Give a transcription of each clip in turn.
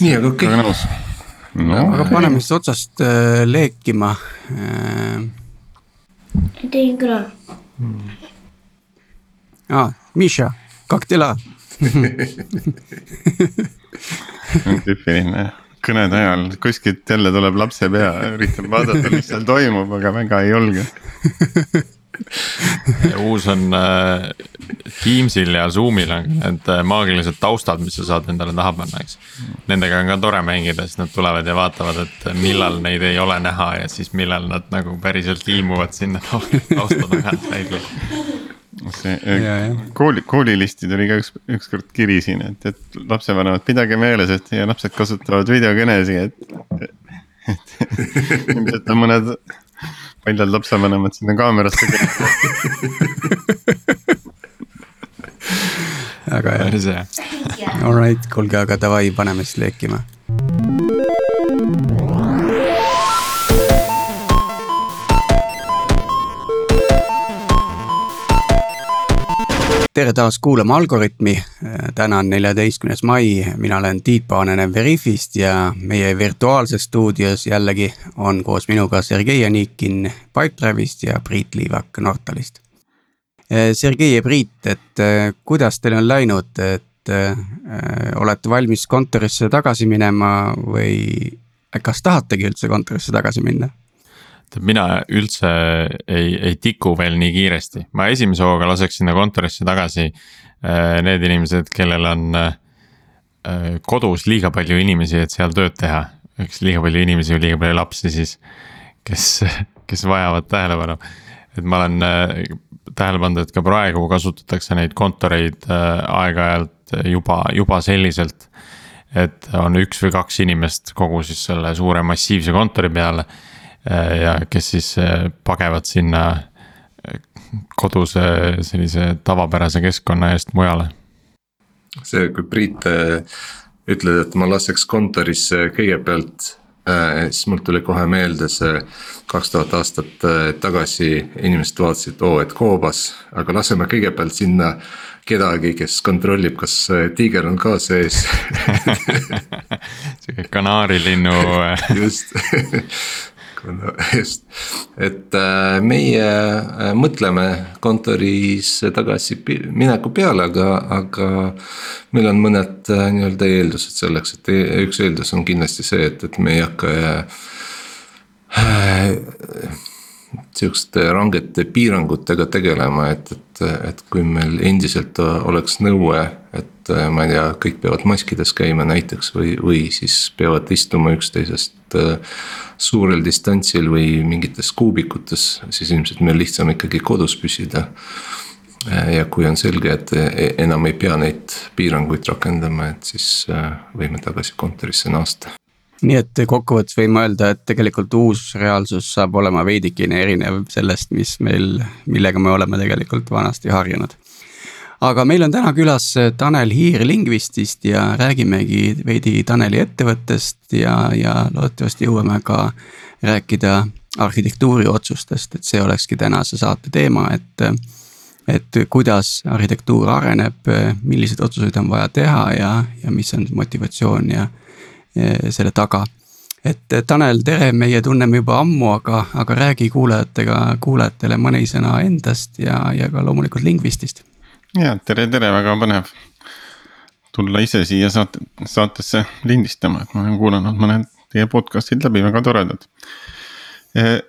nii, aga kõik okay.. No, aga paneme siis otsast äh, leekima äh.... tegin küll hmm.. aa ah,, Miša, kaktela see on tüüpiline, kõnede ajal kuskilt jälle tuleb lapse pea, üritab vaadata, mis seal toimub, aga väga ei julge. uus on äh, Teamsil ja Zoom'il on need äh, maagilised taustad, mis sa saad endale taha panna, eks. Nendega on ka tore mängida, sest nad tulevad ja vaatavad, et millal neid ei ole näha ja siis millal nad nagu päriselt ilmuvad sinna tausta tagant välja see kooli, koolilisti tuli ka üks, ükskord kiri siin, et, et lapsevanemad, pidage meeles, et teie lapsed kasutavad videokõnesid, et. et ilmselt on mõned paljad lapsevanemad sinna kaamerasse väga hea. päris hea. Alright, kuulge, aga davai, paneme siis leekima tere taas kuulama Algorütmi. täna on neljateistkümnes mai, mina olen Tiit Paananen Veriffist ja meie virtuaalses stuudios jällegi on koos minuga Sergei Anikin Pipedrive'ist ja Priit Liivak Nortalist. Sergei ja Priit, et kuidas teil on läinud, et äh, olete valmis kontorisse tagasi minema või kas tahategi üldse kontorisse tagasi minna? Tead, mina üldse ei, ei tiku veel nii kiiresti, ma esimese hooga laseks sinna kontorisse tagasi äh, need inimesed, kellel on äh, kodus liiga palju inimesi, et seal tööd teha. eks liiga palju inimesi või liiga palju lapsi siis, kes, kes vajavad tähelepanu. et ma olen äh, tähele pannud, et ka praegu kasutatakse neid kontoreid aeg-ajalt juba, juba selliselt et on üks või kaks inimest kogu siis selle suure massiivse kontori peale ja kes siis äh, pagevad sinna äh, koduse sellise tavapärase keskkonna eest mujale. see, kui Priit ütled, et ma laseks kontorisse kõigepealt siis mul tuli kohe meelde see kaks tuhat aastat tagasi inimesed vaatasid, oo, et koobas, aga laseme kõigepealt sinna kedagi, kes kontrollib, kas tiiger on ka sees sihuke kanaarilinnu just just, et äh, meie äh, mõtleme kontoris tagasi mineku peale, aga, aga. meil on mõned äh, nii-öelda eeldused selleks, et e-, üks eeldus on kindlasti see, et, et me ei hakka sihukeste rangete piirangutega tegelema, et, et, et kui meil endiselt oleks nõue, et ma ei tea, kõik peavad maskides käima näiteks või, või siis peavad istuma üksteisest suurel distantsil või mingites kuubikutes, siis ilmselt meil lihtsam ikkagi kodus püsida. ja kui on selge, et enam ei pea neid piiranguid rakendama, et siis võime tagasi kontorisse naasta nii et kokkuvõttes võime öelda, et tegelikult uus reaalsus saab olema veidikene erinev sellest, mis meil, millega me oleme tegelikult vanasti harjunud. Aga meil on täna külas Tanel Hiir Lingvistist ja räägimegi veidi Taneli ettevõttest ja, ja loodetavasti jõuame ka rääkida arhitektuuriotsustest, et see olekski tänase saate teema, et et kuidas arhitektuur areneb, milliseid otsuseid on vaja teha ja, ja mis on motivatsioon ja Eh, selle taga. et eh, Tanel, tere, meie tunneme juba ammu, aga, aga räägi kuulajatega, kuulajatele mõni sõna endast ja, ja ka loomulikult Lingvistist. Ja tere, tere, väga põnev tulla ise siia saate, saatesse lindistama, et ma olen kuulanud mõned teie podcast'id läbi, väga toredad. Eh,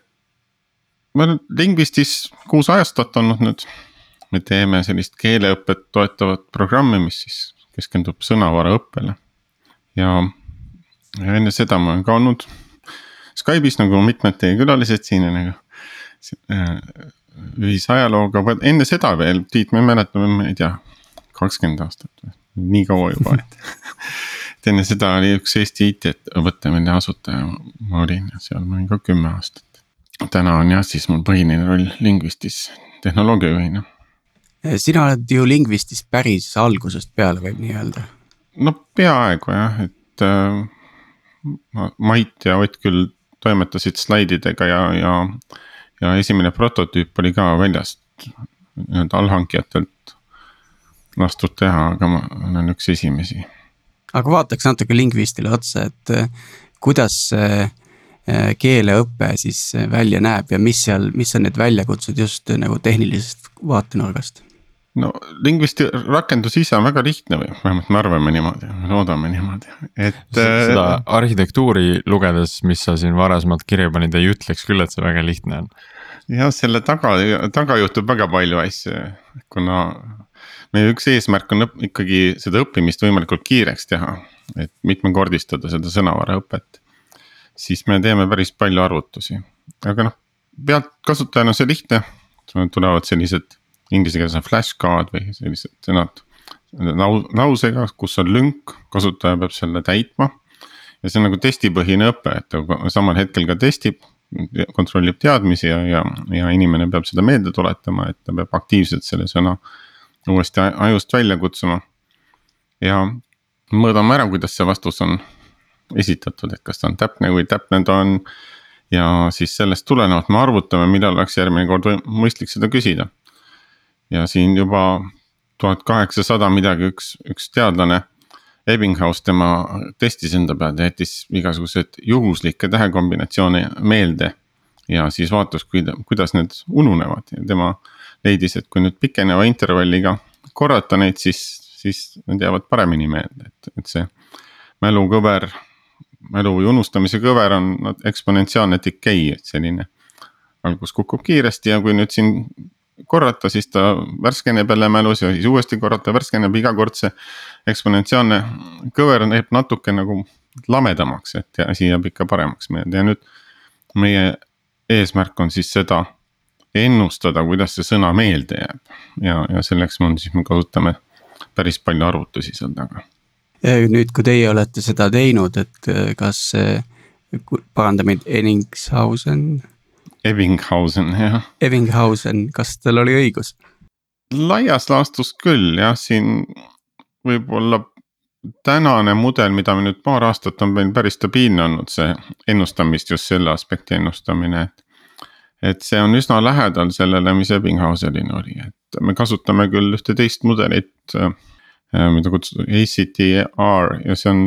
ma olen Lingvistis kuus aastat olnud nüüd. me teeme sellist keeleõpet toetavat programmi, mis siis keskendub sõnavaraõppele. ja ja enne seda ma olen ka olnud Skype'is nagu mitmed teie külalised siin on äh,. Ühisajalooga, enne seda veel, Tiit, me mäletame, ma ei tea, kakskümmend aastat või, nii kaua juba, et et enne seda oli üks Eesti IT-ettevõte, mille asutaja ma olin ja seal ma olin ka kümme aastat. täna on jah, siis mul põhiline roll Lingvistis tehnoloogiajuhina. sina oled ju Lingvistis päris algusest peale, võib nii öelda. no peaaegu jah, et äh, Mait ja Ott küll toimetasid slaididega ja, ja, ja esimene prototüüp oli ka väljast nii-öelda allhankijatelt lastud teha, aga ma olen üks esimesi. aga vaataks natuke lingvistile otsa, et äh, kuidas see äh, keeleõpe siis välja näeb ja mis seal, mis on need väljakutsed just nagu tehnilisest vaatenurgast? No lingvisti rakendus ise on väga lihtne või vähemalt me arvame niimoodi, loodame niimoodi, et. seda arhitektuuri lugedes, mis sa siin varasemalt kirja panid, ei ütleks küll, et see väga lihtne on. jah, selle taga, taga juhtub väga palju asju, kuna meie üks eesmärk on ikkagi seda õppimist võimalikult kiireks teha, et mitmekordistada seda sõnavaraõpet. siis me teeme päris palju arvutusi, aga noh, pealt kasutajana on see lihtne, tulevad sellised inglise keeles on flashcard või sellised sõnad lausega, kus on lünk, kasutaja peab selle täitma. ja see on nagu testipõhine õpe, et ta samal hetkel ka testib, kontrollib teadmisi ja, ja, ja inimene peab seda meelde tuletama, et ta peab aktiivselt selle sõna uuesti ajust välja kutsuma. ja mõõdame ära, kuidas see vastus on esitatud, et kas ta on täpne, kui täpne ta on. ja siis sellest tulenevalt me arvutame, millal oleks järgmine kord mõistlik seda küsida ja siin juba tuhat kaheksasada midagi üks, üks teadlane. Ebbinghaus tema testis enda peal, ta jättis igasugused juhuslikke tähekombinatsioone meelde. ja siis vaatas, kuidas need ununevad ja tema leidis, et kui nüüd pikeneva intervalliga korrata neid, siis, siis need jäävad paremini meelde, et, et see mälukõver. mälu või unustamise kõver on no, eksponentsiaalne decay, et selline algus kukub kiiresti ja kui nüüd siin korrata, siis ta värskeneb jälle mälus ja siis uuesti korrata, värskeneb iga kord see eksponentsiaalne kõver näeb natuke nagu lamedamaks, et asi jääb ikka paremaks meelde ja nüüd. meie eesmärk on siis seda ennustada, kuidas see sõna meelde jääb ja, ja selleks on siis me kasutame päris palju arvutusi seal taga. nüüd, kui teie olete seda teinud, et kas paranda mind, Eningshausen Ebbinghausen, jah. Ebbinghausen, kas tal oli õigus? laias laastus küll jah, siin võib-olla tänane mudel, mida me nüüd paar aastat on meil päris stabiilne olnud, see ennustamist, just selle aspekti ennustamine, et. et see on üsna lähedal sellele, mis Ebbinghausenil oli, et me kasutame küll ühte teist mudelit. mida kutsutakse ACTR ja see on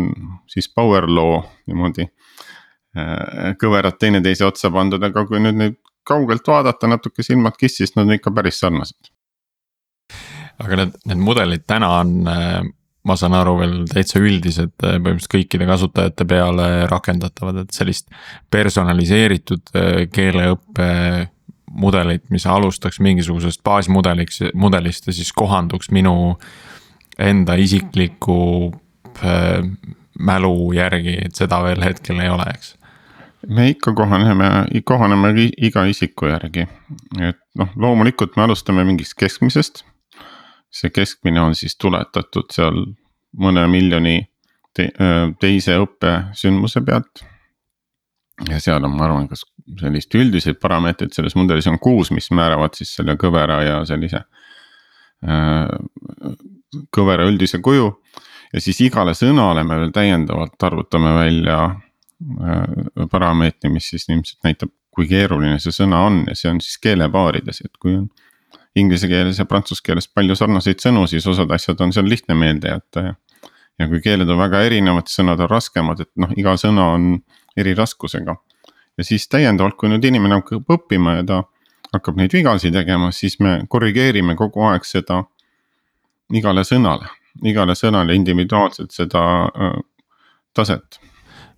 siis power law niimoodi Äh, kõverad teineteise otsa pandud, aga kui nüüd neid kaugelt vaadata natuke silmad kissis, nad on ikka päris sarnased. aga need, need mudelid täna on, äh, ma saan aru, veel täitsa üldised, äh, põhimõtteliselt kõikide kasutajate peale rakendatavad, et sellist personaliseeritud keeleõppe mudelit, mis alustaks mingisugusest baasmudeliks, mudelist ja siis kohanduks minu enda isikliku mälu järgi, et seda veel hetkel ei ole, eks me ikka kohaneme, kohaneme iga isiku järgi, et noh, loomulikult me alustame mingist keskmisest. see keskmine on siis tuletatud seal mõne miljoni te, teise õppesündmuse pealt. ja seal on, ma arvan, kas sellist üldiseid parameetreid selles mudelis on kuus, mis määravad siis selle kõvera ja sellise. kõvera üldise kuju ja siis igale sõnale me veel täiendavalt arvutame välja parameetri, mis siis ilmselt näitab, kui keeruline see sõna on ja see on siis keelepaarides, et kui on. Inglise keeles ja prantsuse keeles palju sarnaseid sõnu, siis osad asjad on seal lihtne meelde jätta ja. ja kui keeled on väga erinevad, sõnad on raskemad, et noh, iga sõna on eri raskusega. ja siis täiendavalt, kui nüüd inimene hakkab õppima ja ta hakkab neid vigasid tegema, siis me korrigeerime kogu aeg seda igale sõnale, igale sõnale individuaalselt seda äh, taset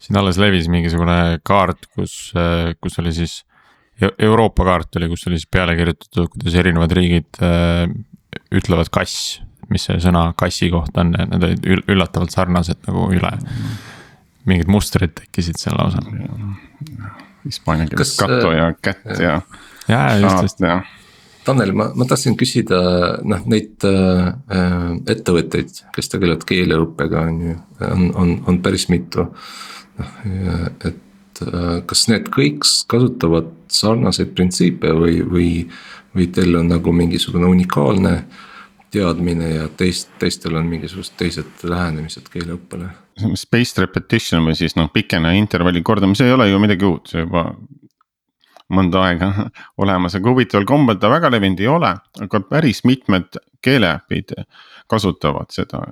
siin alles levis mingisugune kaart, kus, kus oli siis. Euroopa kaart oli, kus oli siis peale kirjutatud, kuidas erinevad riigid äh, ütlevad kass. mis see sõna kassi kohta on, need olid üllatavalt sarnased nagu üle. mingid mustrid tekkisid seal lausa. Hispaania keeles kato ja kätt ja. ja, just, just. Tanel, ma, ma tahtsin küsida noh, neid äh, ettevõtteid, kes tegelevad keeleõppega on ju, on, on, on päris mitu et äh, kas need kõik kasutavad sarnaseid printsiipe või, või, või teil on nagu mingisugune unikaalne teadmine ja teist, teistel on mingisugused teised lähenemised keeleõppele? Spaced repetition või siis noh, pikene intervalli kordamine, see ei ole ju midagi uut, see juba mõnda aega olemas, aga huvitaval kombel ta väga levinud ei ole, aga päris mitmed keeleäpid kasutavad seda.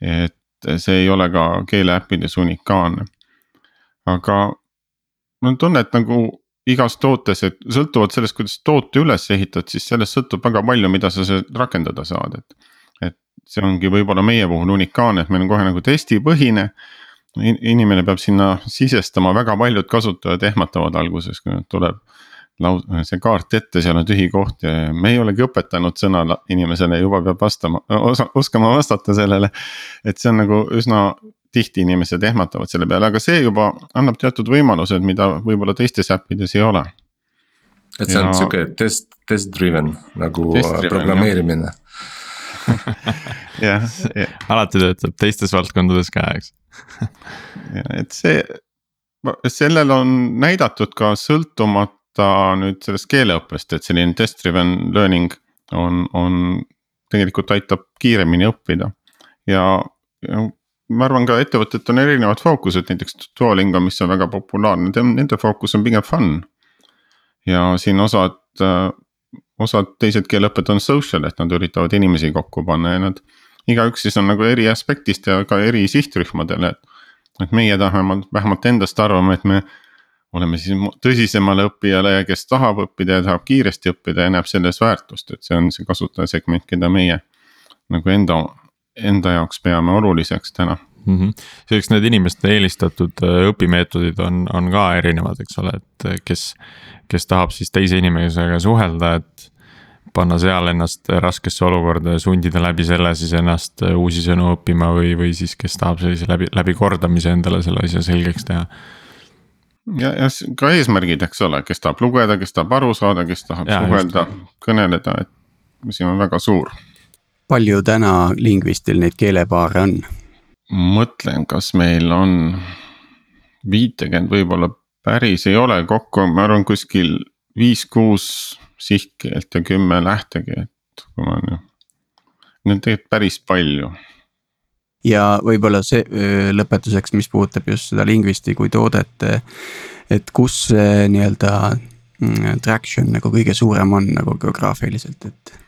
et see ei ole ka keeleäppides unikaalne. aga mul on tunne, et nagu igas tootes, et sõltuvalt sellest, kuidas toote üles ehitad, siis sellest sõltub väga palju, mida sa rakendada saad, et. et see ongi võib-olla meie puhul unikaalne, et meil on kohe nagu testipõhine inimene peab sinna sisestama, väga paljud kasutajad ehmatavad alguses, kui nüüd tuleb laus-, see kaart ette, seal on tühi koht ja me ei olegi õpetanud sõna inimesele, juba peab vastama, osa-, oskama vastata sellele. et see on nagu üsna tihti inimesed ehmatavad selle peale, aga see juba annab teatud võimalused, mida võib-olla teistes äppides ei ole. et see ja... on sihuke test, test driven nagu test driven, programmeerimine jah, alati töötab teistes valdkondades ka, eks et see, sellel on näidatud ka sõltumata nüüd sellest keeleõppest, et selline test driven learning on, on tegelikult aitab kiiremini õppida. ja, ja ma arvan ka ettevõtetel on erinevad fookused, näiteks Duolingo, mis on väga populaarne, nende fookus on pigem fun. ja siin osad osad teised keeleõpped on social, et nad üritavad inimesi kokku panna ja nad. igaüks siis on nagu eri aspektist ja ka eri sihtrühmadele, et. et meie tahame, vähemalt endast arvame, et me oleme siis tõsisemale õppijale ja kes tahab õppida ja tahab kiiresti õppida ja näeb selles väärtust, et see on see kasutajasegment, keda meie. nagu enda, enda jaoks peame oluliseks täna mm. -hmm. selleks need inimeste eelistatud äh, õpimeetodid on, on ka erinevad, eks ole, et äh, kes, kes tahab siis teise inimesega suhelda, et panna seal ennast raskesse olukorda ja sundida läbi selle siis ennast äh, uusi sõnu õppima või, või siis kes tahab sellise läbi, läbikordamise endale selle asja selgeks teha. Ja, ja ka eesmärgid, eks ole, kes tahab lugeda, kes tahab aru saada, kes tahab ja, suhelda, kõneleda, et siin on väga suur. palju täna lingvistil neid keelepaare on? mõtlen, kas meil on viitekümmet võib-olla päris ei ole kokku, ma arvan kuskil viis-kuus sihtkeelt ja kümme lähtekeelt, kui ma nüüd. Need on tegelikult päris palju. Ja võib-olla see lõpetuseks, mis puudutab just seda lingvisti kui toodet. et kus see nii-öelda mm, traction nagu kõige suurem on nagu geograafiliselt, et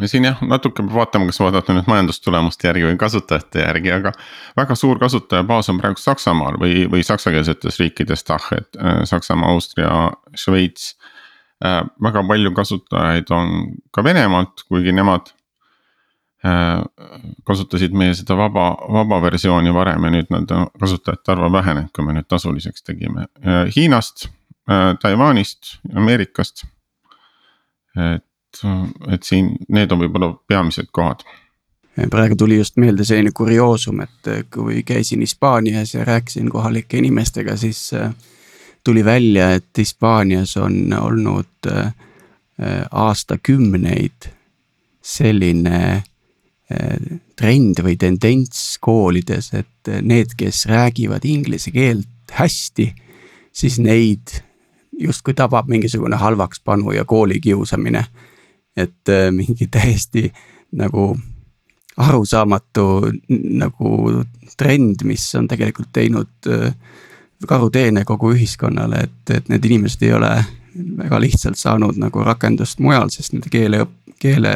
ja siin jah, natuke peab vaatama, kas vaadata nüüd majandustulemuste järgi või kasutajate järgi, aga. väga suur kasutajabaas on praegu Saksamaal või, või saksakeelsetes riikides, ah, et Saksamaa, Austria, Šveits väga palju kasutajaid on ka Venemaalt, kuigi nemad kasutasid meie seda vaba, vaba versiooni varem ja nüüd nad kasutajate arv on vähenenud, kui me nüüd tasuliseks tegime äh,. Hiinast äh,, Taiwanist, Ameerikast. et et siin need on võib-olla peamised kohad praegu tuli just meelde selline kurioosum, et kui käisin Hispaanias ja rääkisin kohalike inimestega, siis äh, tuli välja, et Hispaanias on olnud äh, aastakümneid selline äh, trend või tendents koolides, et need, kes räägivad inglise keelt hästi, siis neid justkui tabab mingisugune halvakspanu ja koolikiusamine. Et äh, mingi täiesti nagu arusaamatu nagu trend, mis on tegelikult teinud karuteene kogu ühiskonnale, et, et need inimesed ei ole väga lihtsalt saanud nagu rakendust mujal, sest nende keele, keele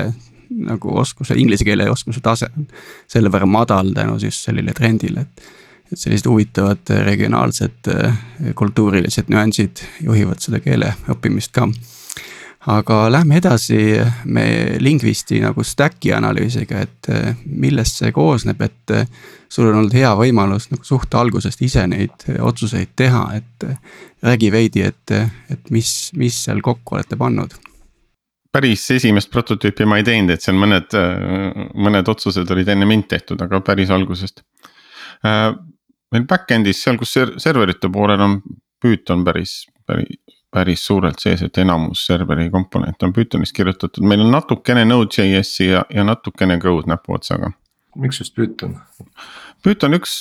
nagu oskuse, inglise keele oskuse tase on selle võrra madal tänu just sellele trendile, et. et sellised huvitavad regionaalsed äh, kultuurilised nüansid juhivad seda keele õppimist ka aga lähme edasi me lingvisti nagu stack'i analüüsiga, et eh, millest see koosneb, et eh, sul on olnud hea võimalus nagu suht algusest ise neid eh, otsuseid teha, et räägi veidi, et, et mis, mis seal kokku olete pannud? Päris esimest prototüüpi ma ei teinud, et seal mõned, mõned otsused olid enne mind tehtud, aga päris algusest. meil back-end'is seal, kus serverite poolel on Python päris, päris päris suurelt sees, et enamus serveri komponente on Pythonis kirjutatud, meil on natukene Node.js-i ja, ja natukene Code näpuotsaga. miks just Python? Python üks,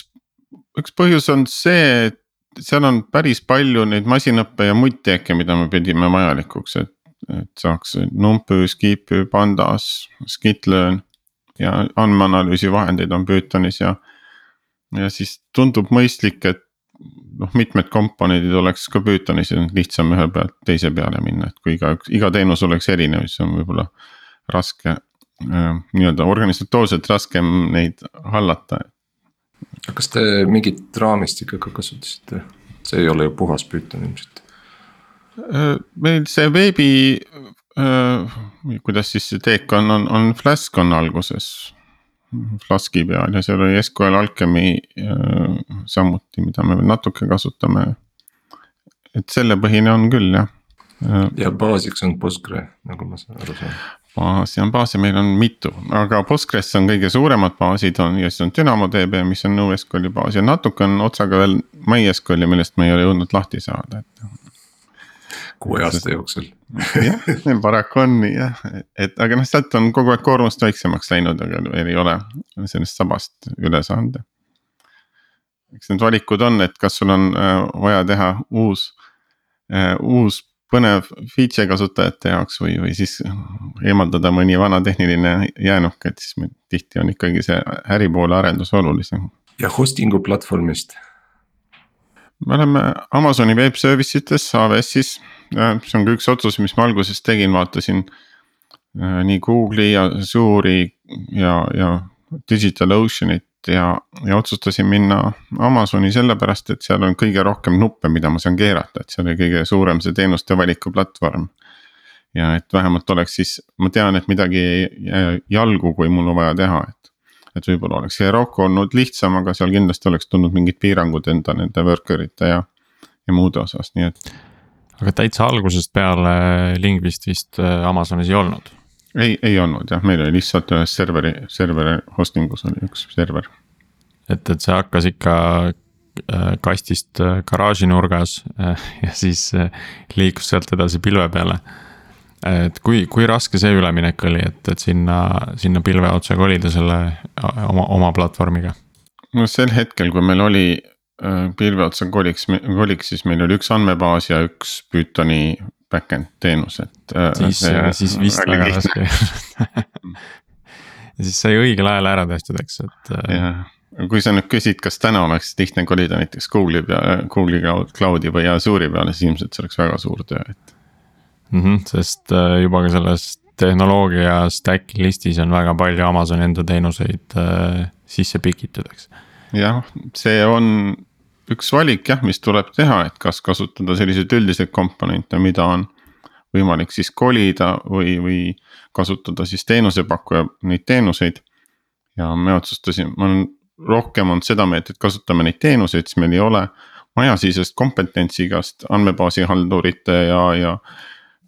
üks põhjus on see, et seal on päris palju neid masinõppe ja muid teeke, mida me pidime vajalikuks, et. Et saaks NumPy, Skipy, Pandas, Skitlearn ja andmeanalüüsi vahendeid on Pythonis ja. ja siis tundub mõistlik, et noh, mitmed komponendid oleks ka Pythonis lihtsam ühe pealt teise peale minna, et kui igaüks, iga teenus oleks erinev, siis on võib-olla raske äh,. nii-öelda organisatoorselt raskem neid hallata. kas te mingit raamistikku ka kasutasite? see ei ole ju puhas Python ilmselt. Meil see veebi, kuidas siis see teekond on, on Flask on alguses. Flaski peal ja seal oli SQL Alchemy samuti, mida me veel natuke kasutame. et sellepõhine on küll jah. ja baasiks on Postgre, nagu ma aru saan baasi on baase, meil on mitu, aga Postgres on kõige suuremad baasid on ja siis on DynamoDB, mis on NoSQL-i baas ja natuke on otsaga veel MySQL-i, millest me ei ole jõudnud lahti saada, et. Kuue aasta jooksul. jah, paraku on jah, et aga noh, sealt on kogu aeg koormust väiksemaks läinud, aga veel ei ole sellest sabast üle saanud. eks need valikud on, et kas sul on äh, vaja teha uus, äh, uus põnev feature kasutajate jaoks või, või siis eemaldada mõni vana tehniline jäänuk, et siis meil tihti on ikkagi see äripoole arendus olulisem. ja hosting'u platvormist? me oleme Amazoni web service ites, AWS-is, see on ka üks otsus, mis ma alguses tegin, vaatasin äh, nii Google'i ja Azure'i ja, ja DigitalOcean'it ja, ja otsustasin minna Amazoni sellepärast, et seal on kõige rohkem nuppe, mida ma saan keerata, et seal oli kõige suurem see teenuste valiku platvorm. ja et vähemalt oleks siis, ma tean, et midagi ei jää jalgu, kui mul on vaja teha, et. et võib-olla oleks Heroku olnud lihtsam, aga seal kindlasti oleks tulnud mingid piirangud enda nende worker ite ja, ja muude osas, nii et. Aga täitsa algusest peale Lingvist vist äh, Amazonis ei olnud ei, ei olnud jah, meil oli lihtsalt ühes serveri, serveri hosting us oli üks server. et, et see hakkas ikka äh, kastist äh, garaaži nurgas äh, ja siis liikus sealt edasi pilve peale. et kui, kui raske see üleminek oli, et, et sinna, sinna pilve otsa kolida selle oma, oma platvormiga? no sel hetkel, kui meil oli pilve otsa koliks, koliks, siis meil oli üks andmebaas ja üks Pythoni back-end teenus, et. Äh, siis, siis vist väga raske ja siis sai õigel ajal ära tehtud, eks, et. Äh, jah, kui sa nüüd küsid, kas täna oleks lihtne kolida näiteks Google'i peale, Google'i cloud'i või Azure'i peale, siis ilmselt see oleks väga suur töö, et. Mm -hmm, sest äh, juba ka selles tehnoloogia stack'i listis on väga palju Amazoni enda teenuseid äh, sisse pikitud, eks. jah, see on üks valik jah, mis tuleb teha, et kas kasutada selliseid üldiseid komponente, mida on võimalik siis kolida või, või kasutada siis teenusepakkuja neid teenuseid. ja me otsustasime, ma olen rohkem olnud seda meelt, et kasutame neid teenuseid, siis meil ei ole majasisest kompetentsi igast andmebaasi haldurite ja, ja.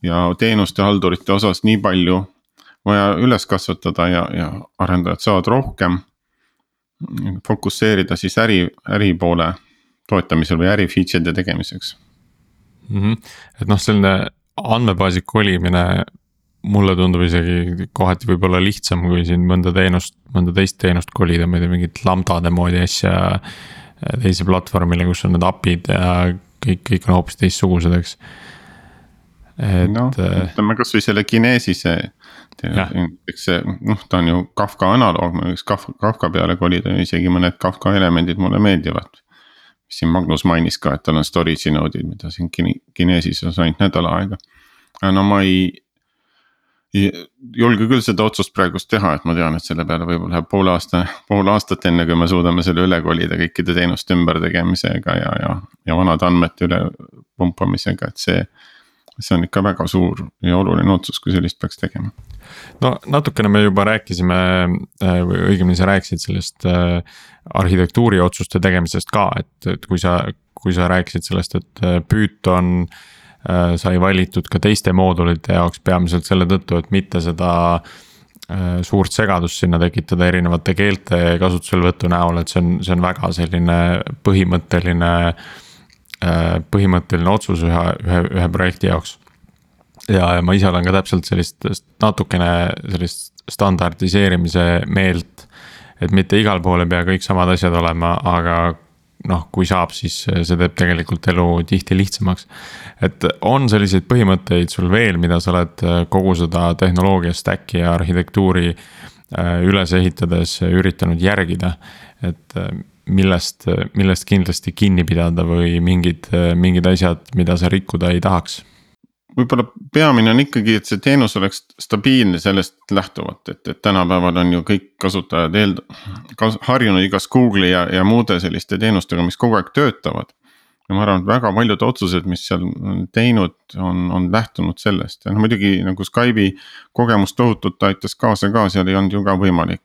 ja teenuste haldurite osas nii palju vaja üles kasvatada ja, ja arendajad saavad rohkem fokusseerida siis äri, äri poole toetamisel või äri feature'ide tegemiseks mm. -hmm. et noh, selline andmebaasi kolimine mulle tundub isegi kohati võib-olla lihtsam, kui siin mõnda teenust, mõnda teist teenust kolida, ma ei tea, mingit lambdade moodi asja. teise platvormile, kus on need API-d ja kõik, kõik on hoopis teistsugused, eks. et. noh, ütleme kasvõi selle Kinesise. eks see, noh, ta on ju Kafka analoog, ma võiks Kafka, Kafka peale kolida, isegi mõned Kafka elemendid mulle meeldivad siin Magnus mainis ka, et tal on storage'i node'id, mida siin Kinesis on ainult nädal aega. no ma ei, ei julge küll seda otsust praegust teha, et ma tean, et selle peale võib-olla läheb pool aasta, pool aastat, enne kui me suudame selle üle kolida kõikide teenuste ümbertegemisega ja, ja, ja vanade andmete üle pumpamisega, et see see on ikka väga suur ja oluline otsus, kui sellist peaks tegema. No natukene me juba rääkisime või õigemini sa rääkisid sellest äh, arhitektuuri otsuste tegemisest ka, et, et kui sa, kui sa rääkisid sellest, et äh, Python äh, sai valitud ka teiste moodulite jaoks peamiselt selle tõttu, et mitte seda äh, suurt segadust sinna tekitada erinevate keelte kasutuselevõtu näol, et see on, see on väga selline põhimõtteline, põhimõtteline otsus ühe, ühe, ühe projekti jaoks. Ja, ja ma ise olen ka täpselt sellist natukene sellist standardiseerimise meelt et mitte igal pool ei pea kõik samad asjad olema, aga noh, kui saab, siis see teeb tegelikult elu tihti lihtsamaks. et on selliseid põhimõtteid sul veel, mida sa oled kogu seda tehnoloogia stack'i ja arhitektuuri äh, üles ehitades üritanud järgida, et äh, millest, millest kindlasti kinni pidada või mingid, mingid asjad, mida sa rikkuda ei tahaks? Võib-olla peamine on ikkagi, et see teenus oleks stabiilne sellest lähtuvalt, et, et tänapäeval on ju kõik kasutajad eel-, harjunud igas Google'i ja, ja muude selliste teenustega, mis kogu aeg töötavad. ja ma arvan, et väga paljud otsused, mis seal on teinud, on, on lähtunud sellest ja noh, muidugi nagu Skype'i kogemus tohutult aitas kaasa ka, seal ei olnud ju ka võimalik.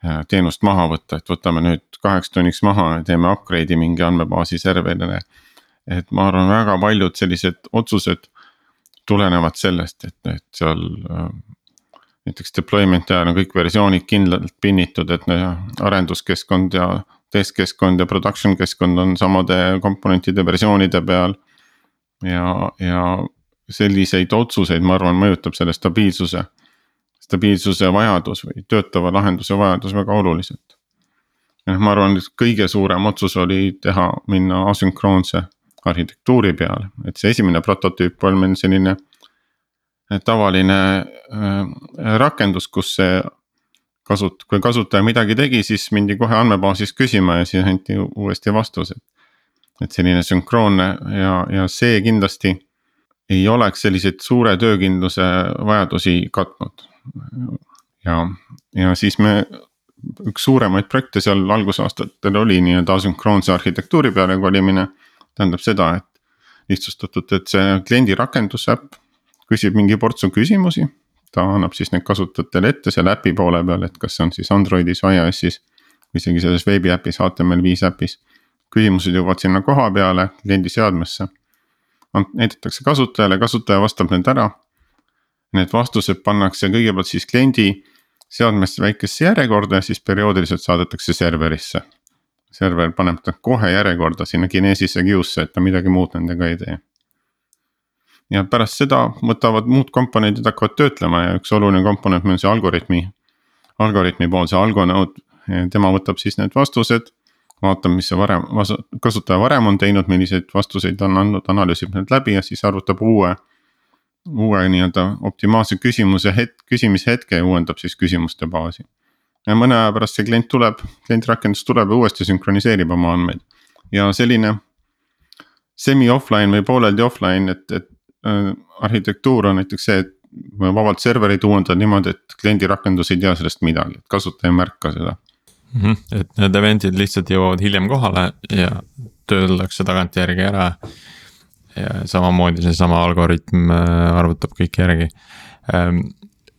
Äh, teenust maha võtta, et võtame nüüd kaheks tunniks maha ja teeme upgrade'i mingi andmebaasi serverile. et ma arvan, väga paljud sellised otsused tulenevad sellest, et, et seal äh, näiteks deployment'i ajal on kõik versioonid kindlalt pinnitud, et arenduskeskkond ja test keskkond ja production keskkond on samade komponentide versioonide peal. ja, ja selliseid otsuseid, ma arvan, mõjutab selle stabiilsuse, stabiilsuse vajadus või töötava lahenduse vajadus väga oluliselt. noh, ma arvan, et kõige suurem otsus oli teha, minna asünkroonse arhitektuuri peale, et see esimene prototüüp on meil selline äh, tavaline äh, rakendus, kus see kasut-, kui kasutaja midagi tegi, siis mindi kohe andmebaasis küsima ja siis anti uuesti vastused. et selline sünkroonne ja, ja see kindlasti ei oleks selliseid suure töökindluse vajadusi katnud. ja, ja siis me, üks suuremaid projekte seal algusaastatel oli nii-öelda asünkroonse arhitektuuri peale kolimine tähendab seda, et lihtsustatult, et see kliendi rakendus äpp küsib mingi portsu küsimusi. ta annab siis need kasutajatele ette seal äpi poole peal, et kas see on siis Androidis iOS-is või isegi selles veebiäpis HTML5 äpis. küsimused jõuavad sinna koha peale kliendi seadmesse. näidatakse kasutajale, kasutaja vastab need ära. Need vastused pannakse kõigepealt siis kliendi seadmesse väikesse järjekorda ja siis perioodiliselt saadetakse serverisse server paneb ta kohe järjekorda sinna Kinesisse queue'sse, et ta midagi muud nendega ei tee. ja pärast seda võtavad muud komponendid hakkavad töötlema ja üks oluline komponent on see algoritmi, algoritmi pool, see algonode, tema võtab siis need vastused. vaatab, mis see varem, kasutaja varem on teinud, milliseid vastuseid ta on andnud, analüüsib need läbi ja siis arvutab uue uue nii-öelda optimaalse küsimuse hetk, küsimishetke ja uuendab siis küsimuste baasi ja mõne aja pärast see klient tuleb, klientrakendus tuleb ja uuesti sünkroniseerib oma andmeid. ja selline semi-offline või pooleldi offline, et, et äh, arhitektuur on näiteks see, et vabalt servereid uuendada niimoodi, et kliendi rakendus ei tea sellest midagi, et kasutaja ei märka seda mm. -hmm. et need event'id lihtsalt jõuavad hiljem kohale ja töödeldakse tagantjärgi ära. ja samamoodi seesama algoritm äh, arvutab kõik järgi. Ähm,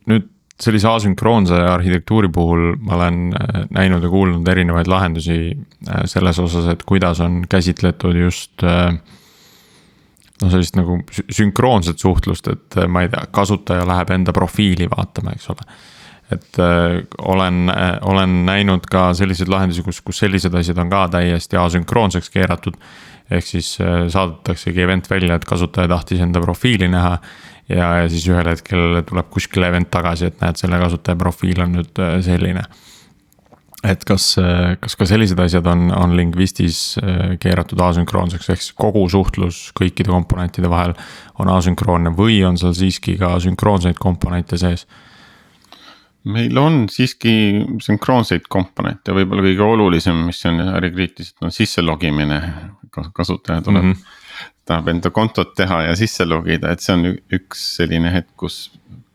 nüüd sellise asünkroonse arhitektuuri puhul ma olen äh, näinud ja kuulnud erinevaid lahendusi äh, selles osas, et kuidas on käsitletud just äh, no sellist nagu sünkroonset suhtlust, et ma ei tea, kasutaja läheb enda profiili vaatama, eks ole. et olen, olen näinud ka selliseid lahendusi, kus, kus sellised asjad on ka täiesti asünkroonseks keeratud. ehk siis saadetaksegi event välja, et kasutaja tahtis enda profiili näha ja, ja siis ühel hetkel tuleb kuskil event tagasi, et näed, selle kasutaja profiil on nüüd äh, selline. et kas, äh, kas ka sellised asjad on, on Lingvistis äh, keeratud asünkroonseks, ehk siis kogu suhtlus kõikide komponentide vahel on asünkroonne või on seal siiski ka sünkroonseid komponente sees? meil on siiski sünkroonseid komponente, võib-olla kõige olulisem, mis on ärikriitiliselt, on sisse logimine. kasutaja tuleb mm -hmm tahab enda kontot teha ja sisse logida, et see on üks selline hetk, kus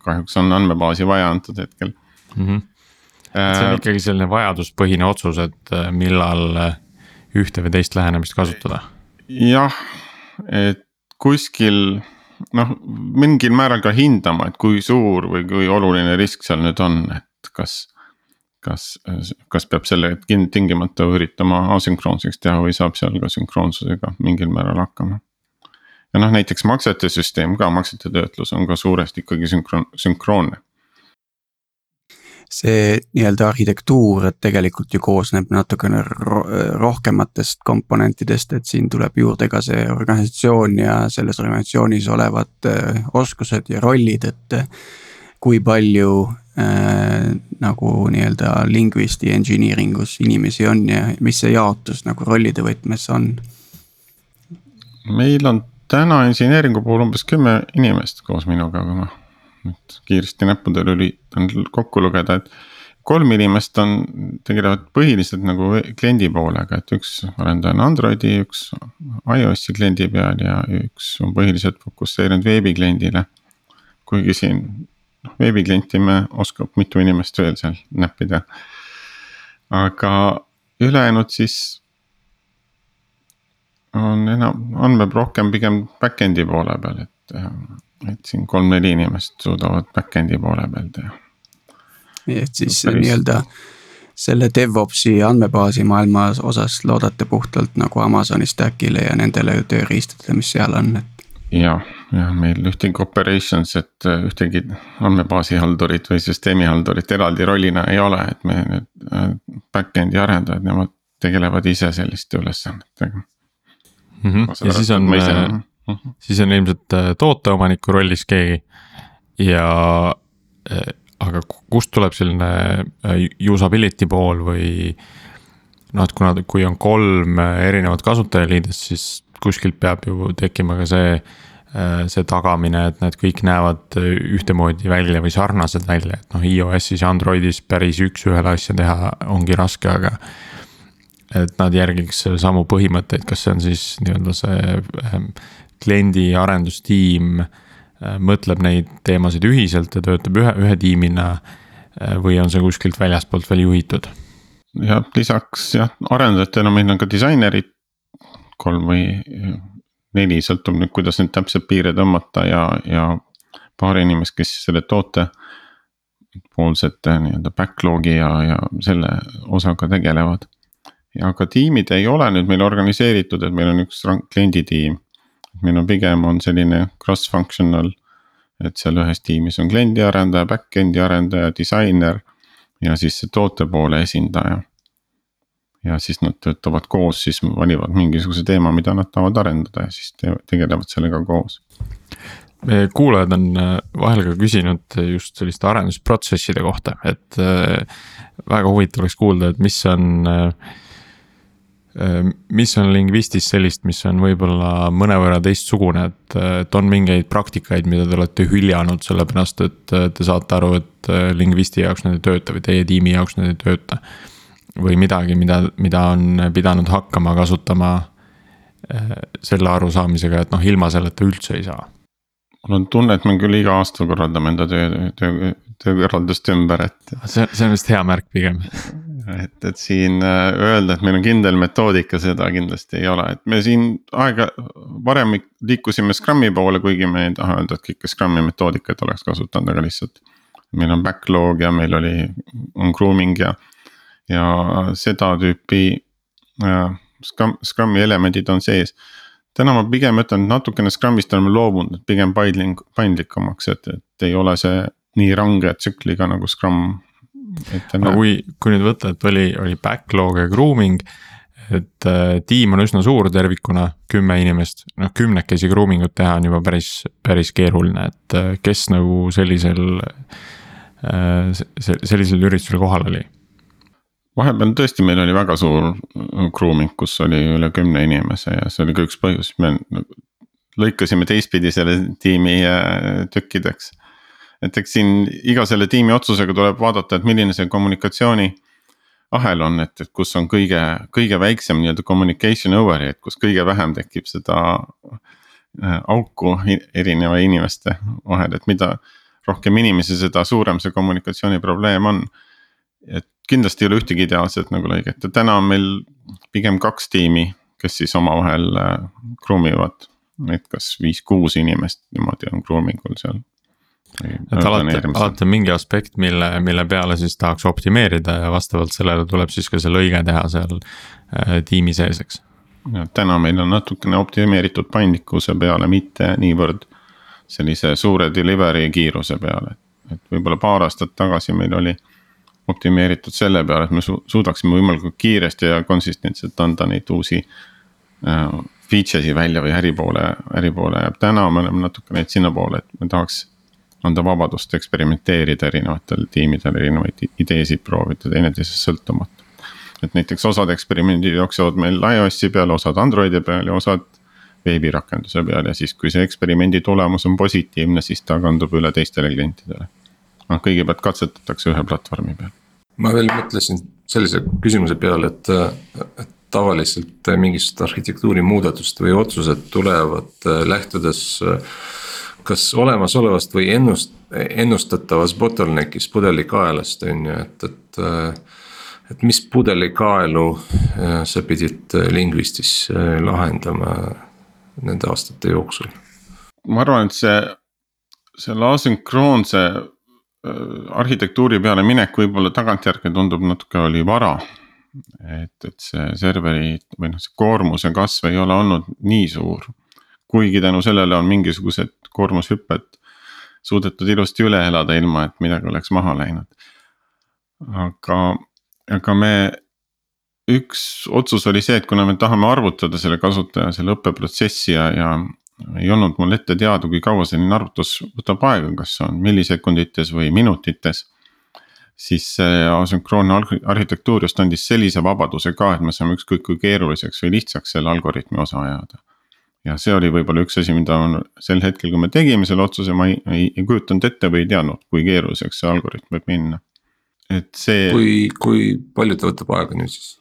kahjuks on andmebaasi vaja antud hetkel mm. -hmm. see on ikkagi selline vajaduspõhine otsus, et äh, millal äh, ühte või teist lähenemist kasutada. jah, et kuskil noh, mingil määral ka hindama, et kui suur või kui oluline risk seal nüüd on, et kas kas, kas peab selle tingimata üritama asünkroonseks teha või saab seal ka sünkroonsusega mingil määral hakkama ja noh, näiteks maksete süsteem ka, maksete töötlus on ka suuresti ikkagi sünkroon, sünkroonne see nii-öelda arhitektuur tegelikult ju koosneb natukene rohkematest komponentidest, et siin tuleb juurde ka see organisatsioon ja selles organisatsioonis olevad äh, oskused ja rollid, et. Äh, kui palju äh, nagu nii-öelda lingvisti engineering us inimesi on ja mis see jaotus nagu rollide võtmes on? meil on täna inseneeringu puhul umbes kümme inimest koos minuga, aga noh. nüüd kiiresti näppudel üritan kokku lugeda, et kolm inimest on, tegelevad põhiliselt nagu kliendi poolega, et üks arendaja on Androidi, üks iOS-i kliendi peal ja üks on põhiliselt fokusseerinud veebikliendile. kuigi siin noh, veebiklienti me oskab mitu inimest veel seal näppida. aga ülejäänud siis on enam, andmeb rohkem pigem back-end'i poole peal, et, et siin kolm-neli inimest suudavad back-end'i poole peal teha. et siis nii-öelda selle DevOpsi andmebaasi maailma osas loodate puhtalt nagu Amazoni stack'ile ja nendele tööriistadele, mis seal on, et. jah, jah, meil ühtegi operations, et ühtegi andmebaasi haldurit või süsteemi haldurit eraldi rollina ei ole, et me need back-end'i arendajad, nemad tegelevad ise selliste ülesannetega mm. -hmm. ja siis on, äh, siis on ilmselt äh, tooteomaniku rollis keegi ja äh, aga kust tuleb selline usability pool või noh, et kuna, kui on kolm erinevat kasutajaliidest, siis kuskilt peab ju tekkima ka see, see tagamine, et need kõik näevad ühtemoodi välja või sarnased välja, et noh, iOS-is ja Androidis päris üks-ühele asja teha ongi raske, aga et nad järgiks samu põhimõtteid, kas see on siis nii-öelda see ähm, kliendi arendustiim äh, mõtleb neid teemasid ühiselt ja töötab ühe, ühe tiimina. Äh, või on see kuskilt väljaspoolt veel juhitud? ja lisaks jah, arendajatena meil on ka disainerid, kolm või neli, sõltub nüüd, kuidas nüüd täpselt piire tõmmata ja, ja paar inimest, kes selle toote poolsete nii-öelda backlog'i ja, ja selle osaga tegelevad aga tiimid ei ole nüüd meil organiseeritud, et meil on üks klienditiim. meil on pigem on selline cross-functional, et seal ühes tiimis on kliendi arendaja, back-end'i arendaja, disainer ja siis see toote poole esindaja. ja siis nad töötavad koos, siis valivad mingisuguse teema, mida nad tahavad arendada ja siis te tegelevad sellega koos kuulajad on äh, vahel ka küsinud just selliste arendusprotsesside kohta, et äh, väga huvitav oleks kuulda, et mis on Äh, mis on lingvistis sellist, mis on võib-olla mõnevõrra teistsugune, et, et on mingeid praktikaid, mida te olete hüljanud, sellepärast et te saate aru, et äh, lingvisti jaoks need ei tööta või teie tiimi jaoks need ei tööta. või midagi, mida, mida on pidanud hakkama kasutama äh, selle arusaamisega, et noh, ilma selleta üldse ei saa. mul on tunne, et me küll iga aasta korraldame enda töö, töö, töökorraldust ümber, et. see, see on vist hea märk pigem et, et siin äh, öelda, et meil on kindel metoodika, seda kindlasti ei ole, et me siin aega varem liikusime Scrumi poole, kuigi me ei taha öelda, et kõike Scrumi metoodikat oleks kasutanud, aga lihtsalt. meil on backlog ja meil oli, on grooming ja, ja seda tüüpi äh, Scrum, Scrumi elemendid on sees täna ma pigem ütlen, et natukene Scrumist oleme loobunud, pigem paindlik, paindlikumaks, et, et ei ole see nii range tsükliga nagu Scrum aga kui, kui nüüd võtta, et oli, oli backlog ja grooming. et äh, tiim on üsna suur tervikuna, kümme inimest, noh kümnekesi grooming ut teha on juba päris, päris keeruline, et äh, kes nagu sellisel äh,. sellisel üritusel kohal oli? vahepeal tõesti, meil oli väga suur grooming, kus oli üle kümne inimese ja see oli ka üks põhjus, me lõikasime teistpidi selle tiimi äh, tükkideks et eks siin iga selle tiimi otsusega tuleb vaadata, et milline see kommunikatsiooni ahel on, et, et kus on kõige, kõige väiksem nii-öelda communication over'i, et kus kõige vähem tekib seda äh, auku erineva inimeste vahel, et mida rohkem inimesi, seda suurem see kommunikatsiooniprobleem on. et kindlasti ei ole ühtegi ideaalset nagu lõiget ja täna on meil pigem kaks tiimi, kes siis omavahel äh, groom ivad. et kas viis-kuus inimest niimoodi on grooming ul seal et alati, alati on mingi aspekt, mille, mille peale siis tahaks optimeerida ja vastavalt sellele tuleb siis ka see lõige teha seal äh, tiimi sees, eks. täna meil on natukene optimeeritud paindlikkuse peale, mitte niivõrd sellise suure delivery kiiruse peale. et võib-olla paar aastat tagasi meil oli optimeeritud selle peale, et me su suudaksime võimalikult kiiresti ja konsistentselt anda neid uusi äh, feature'si välja või äripoole, äripoole ja täna me oleme natuke neid sinnapoole, et me tahaks anda vabadust eksperimenteerida erinevatel tiimidel, erinevaid ideesid proovida teineteisest sõltumata. et näiteks osad eksperimendid jooksevad meil iOS-i peal, osad Androidi peal ja osad veebirakenduse peal ja siis, kui see eksperimendi tulemus on positiivne, siis ta kandub üle teistele klientidele. noh, kõigepealt katsetatakse ühe platvormi peal ma veel mõtlesin sellise küsimuse peale, et, et tavaliselt mingisugust arhitektuuri muudatust või otsused tulevad lähtudes kas olemasolevast või ennust-, ennustatavas bottleneck'is pudelikaelast on ju, et, et. et mis pudelikaelu sa pidid Lingvistis lahendama nende aastate jooksul? ma arvan, et see, selle asünkroonse arhitektuuri peale minek võib-olla tagantjärgi tundub natuke oli vara. et, et see serveri või noh, see koormuse kasv ei ole olnud nii suur. kuigi tänu sellele on mingisugused koormushüpped suudetud ilusti üle elada, ilma et midagi oleks maha läinud. aga, aga me, üks otsus oli see, et kuna me tahame arvutada selle kasutaja selle õppeprotsessi ja, ja ei olnud mul ette teada, kui kaua selline arvutus võtab aega, kas see on millisekundites või minutites. siis see asünkroonne arhitektuur just andis sellise vabaduse ka, et me saame ükskõik kui keeruliseks või lihtsaks selle algoritmi osa ajada. Ja see oli võib-olla üks asi, mida sel hetkel, kui me tegime selle otsuse, ma ei, ei, ei kujutanud ette või ei teadnud, kui keeruliseks see algoritm võib minna. et see. kui, kui palju ta võtab aega nüüd siis?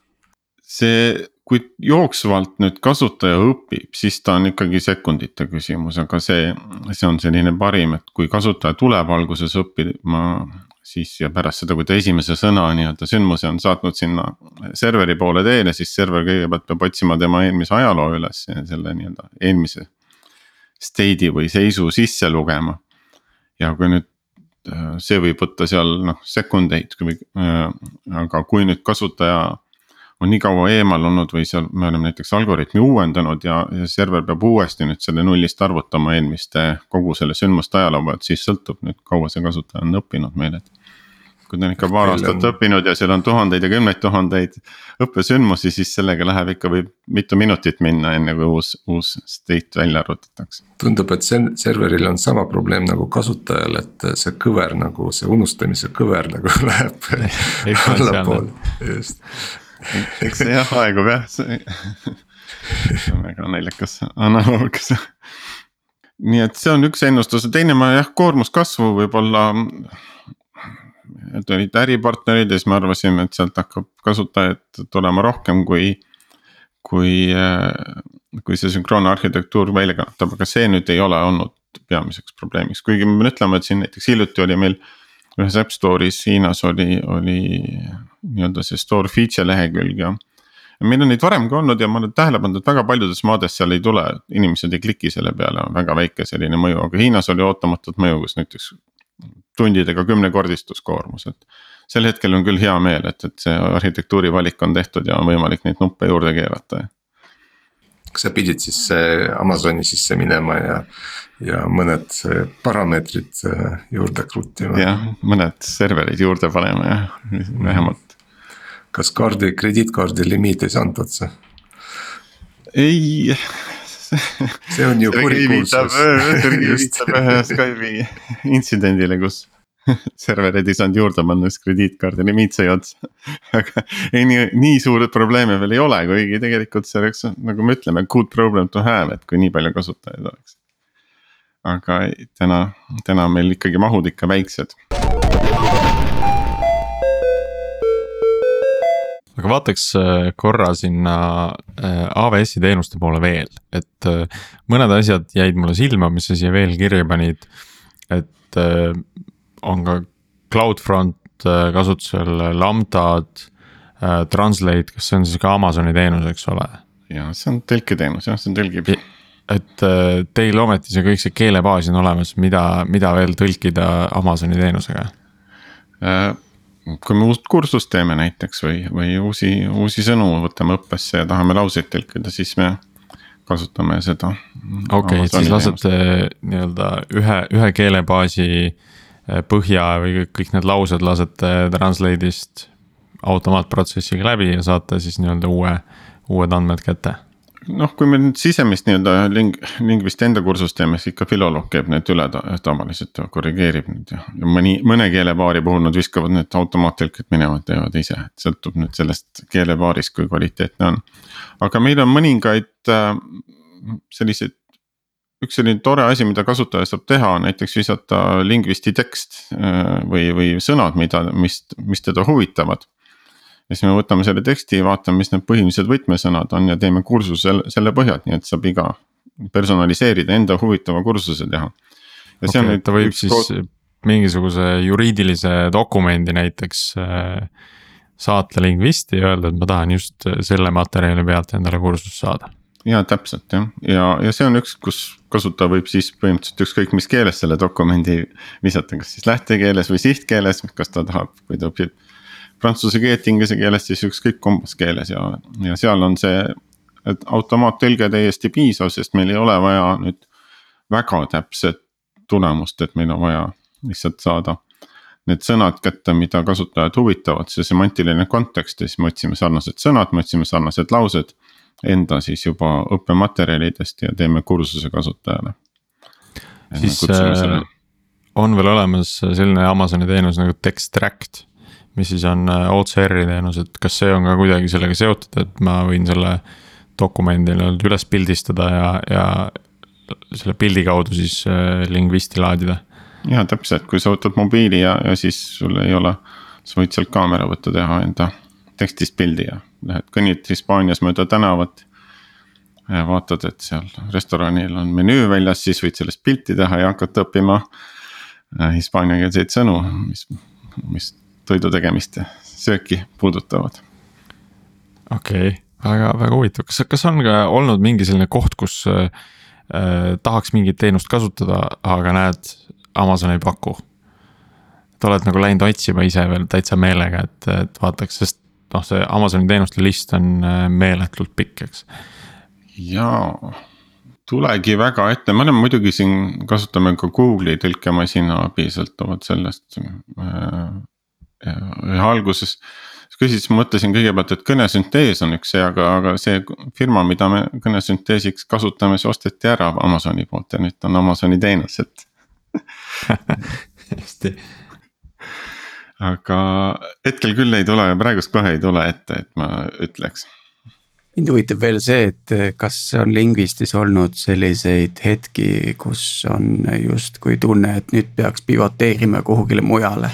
see kui jooksvalt nüüd kasutaja õpib, siis ta on ikkagi sekundite küsimus, aga see, see on selline parim, et kui kasutaja tuleb alguses õppima. Siis ja pärast seda, kui ta esimese sõna nii-öelda sündmuse on saatnud sinna serveri poole teele, siis server kõigepealt peab otsima tema eelmise ajaloo üles ja selle nii-öelda eelmise. State'i või seisu sisse lugema. ja kui nüüd see võib võtta seal noh sekundeid, aga kui nüüd kasutaja on nii kaua eemal olnud või seal me oleme näiteks algoritmi uuendanud ja, ja server peab uuesti nüüd selle nullist arvutama eelmiste kogu selle sündmuste ajaloo pealt, siis sõltub nüüd kaua see kasutaja on õppinud meil, et. kui ta on ikka paar aastat on... õppinud ja seal on tuhandeid ja kümneid tuhandeid õppesündmusi, siis sellega läheb ikka võib mitu minutit minna, enne kui uus, uus state välja arvutatakse. tundub, et see serveril on sama probleem nagu kasutajal, et see kõver nagu see unustamise kõver nagu läheb allapoole, just eks see jah aegub jah, see on väga naljakas analoog. nii et see on üks ennustus ja teine ma jah, koormuskasvu võib-olla. Olid äripartnerid ja siis me arvasime, et sealt hakkab kasutajaid tulema rohkem kui. kui, kui see sünkroonne arhitektuur välja kannatab, aga see nüüd ei ole olnud peamiseks probleemiks, kuigi ma pean ütlema, et siin näiteks hiljuti oli meil ühes App Store'is Hiinas oli, oli nii-öelda see store feature lehekülg ja. meil on neid varem ka olnud ja ma olen tähele pannud, et väga paljudes maades seal ei tule, inimesed ei kliki selle peale, on väga väike selline mõju, aga Hiinas oli ootamatut mõju, kus näiteks. tundidega kümnekordistus koormus, et sel hetkel on küll hea meel, et, et see arhitektuuri valik on tehtud ja on võimalik neid nuppe juurde keerata kas sa pidid siis Amazoni sisse minema ja, ja mõned parameetrid äh, juurde kruttima? jah, mõned serverid juurde panema jah, vähemalt. Kas kaardi, krediitkaardi limiit ei saanud otsa? ei. see on ju kurikuulsus. viitab ühe Skype'i intsidendile, kus servereid ei saanud juurde panna, sest krediitkaardi limiit sai otsa. aga ei, nii, nii suuri probleeme veel ei ole, kuigi tegelikult see oleks nagu me ütleme, good problem to have, et kui nii palju kasutajaid oleks. aga täna, täna meil ikkagi mahud ikka väiksed. Aga vaataks äh, korra sinna äh, AWS-i teenuste poole veel, et äh, mõned asjad jäid mulle silma, mis sa siia veel kirja panid. et on ka CloudFront äh, kasutusel, lambdad, äh, Translate, kas see on siis ka Amazoni teenus, eks ole? ja see on tõlketeenus jah, see on tõlgib. et äh, teil ometi see kõik see keelebaas on olemas, mida, mida veel tõlkida Amazoni teenusega? Kui me uut kursust teeme näiteks või, või uusi, uusi sõnu võtame õppesse ja tahame lauseid tõlkida, siis me kasutame seda. okei okay,, siis lasete nii-öelda ühe, ühe keelebaasi Äh, põhja või kõik need laused lasete Translate'ist automaatprotsessiga läbi ja saate siis nii-öelda uue, uued andmed kätte noh, kui me nüüd sisemist nii-öelda ling-, lingvist enda kursust teeme, siis ikka filoloog käib need üle ta, tavaliselt ja korrigeerib neid ja, ja mõni, mõne keelepaari puhul nad viskavad need automaattõlked minema, teevad ise, et sõltub nüüd sellest keelepaarist, kui kvaliteetne on. aga meil on mõningaid äh, selliseid üks selline tore asi, mida kasutaja saab teha, on näiteks visata lingvisti tekst äh, või, või sõnad, mida, mis, mis teda huvitavad. Ja siis me võtame selle teksti, vaatame, mis need põhilised võtmesõnad on ja teeme kursuse selle, selle põhjal, nii et saab iga personaliseerida enda huvitava kursuse teha. ja see okay, on nüüd. ta võib siis kood... mingisuguse juriidilise dokumendi näiteks äh, saata lingvisti ja öelda, et ma tahan just selle materjali pealt endale kursust saada ja täpselt jah, ja, ja see on üks, kus kasutaja võib siis põhimõtteliselt ükskõik mis keeles selle dokumendi visata, kas siis lähtekeeles või sihtkeeles, kas ta tahab, kui ta õpib. Prantsuse keelt inglise keeles, siis ükskõik kumbas keeles ja, ja seal on see, et automaattõlge täiesti piisav, sest meil ei ole vaja nüüd väga täpset tulemust, et meil on vaja lihtsalt saada need sõnad kätte, mida kasutajad huvitavad, see semantiline kontekst ja siis me otsime sarnased sõnad, me otsime sarnased laused enda siis juba õppematerjalidest ja teeme kursuse kasutajale. siis äh, on veel olemas selline Amazoni teenus nagu Textract, mis siis on äh, OCR-i teenus, et kas see on ka kuidagi sellega seotud, et ma võin selle dokumendi nii-öelda üles pildistada ja, ja selle pildi kaudu siis äh, lingvisti laadida. ja täpselt, kui sa võtad mobiili ja, ja siis sul ei ole, sa võid sealt kaamera võtta, teha enda tekstist pildi ja lähed kõnnid Hispaanias mööda tänavat. vaatad, et seal restoranil on menüü väljas, siis võid sellest pilti teha ja hakata õppima äh, hispaaniakeelseid sõnu, mis, mis toidu tegemist ja sööki puudutavad. okei okay,, väga, väga huvitav, kas, kas on ka olnud mingi selline koht, kus äh, tahaks mingit teenust kasutada, aga näed, Amazon ei paku? et oled nagu läinud otsima ise veel täitsa meelega, et, et vaataks, sest noh, see Amazoni teenuste list on äh, meeletult pikk, eks. jaa, tulegi väga ette, me oleme muidugi siin, kasutame ka Google'i tõlkemasina abi sõltuvalt sellest. Ja alguses küsis, mõtlesin kõigepealt, et kõnesüntees on üks see, aga, aga see firma, mida me kõnesünteesiks kasutame, see osteti ära Amazoni poolt ja nüüd on Amazoni teenus, et hästi aga hetkel küll ei tule, praegust kohe ei tule ette, et ma ütleks. mind huvitab veel see, et kas on lingvistis olnud selliseid hetki, kus on justkui tunne, et nüüd peaks pivoteerima kuhugile mujale.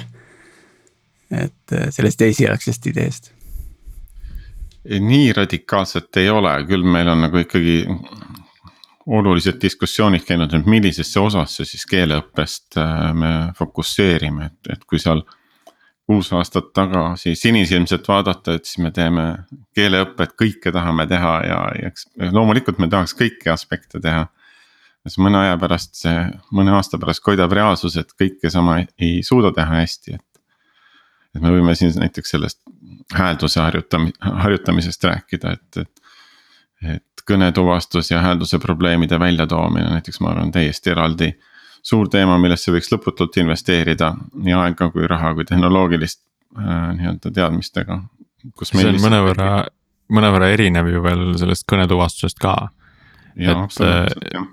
Et sellest esialgsest ideest. nii radikaalselt ei ole, küll meil on nagu ikkagi olulised diskussioonid käinud, et millisesse osasse siis keeleõppest äh, me fokusseerime, et, et kui seal kuus aastat tagasi sinisilmselt vaadata, et siis me teeme keeleõpet, kõike tahame teha ja, ja eks loomulikult me tahaks kõiki aspekte teha. siis mõne aja pärast see, mõne aasta pärast koidab reaalsus, et kõike sama ei, ei suuda teha hästi, et. Et me võime siin näiteks sellest häälduse harjutami-, harjutamisest rääkida, et, et. et kõnetuvastus ja häälduse probleemide väljatoomine näiteks ma arvan täiesti eraldi suur teema, millesse võiks lõputult investeerida nii aega kui raha kui tehnoloogilist äh, nii-öelda teadmistega. see on mõnevõrra, mõnevõrra erinev ju veel sellest kõnetuvastusest ka. et äh,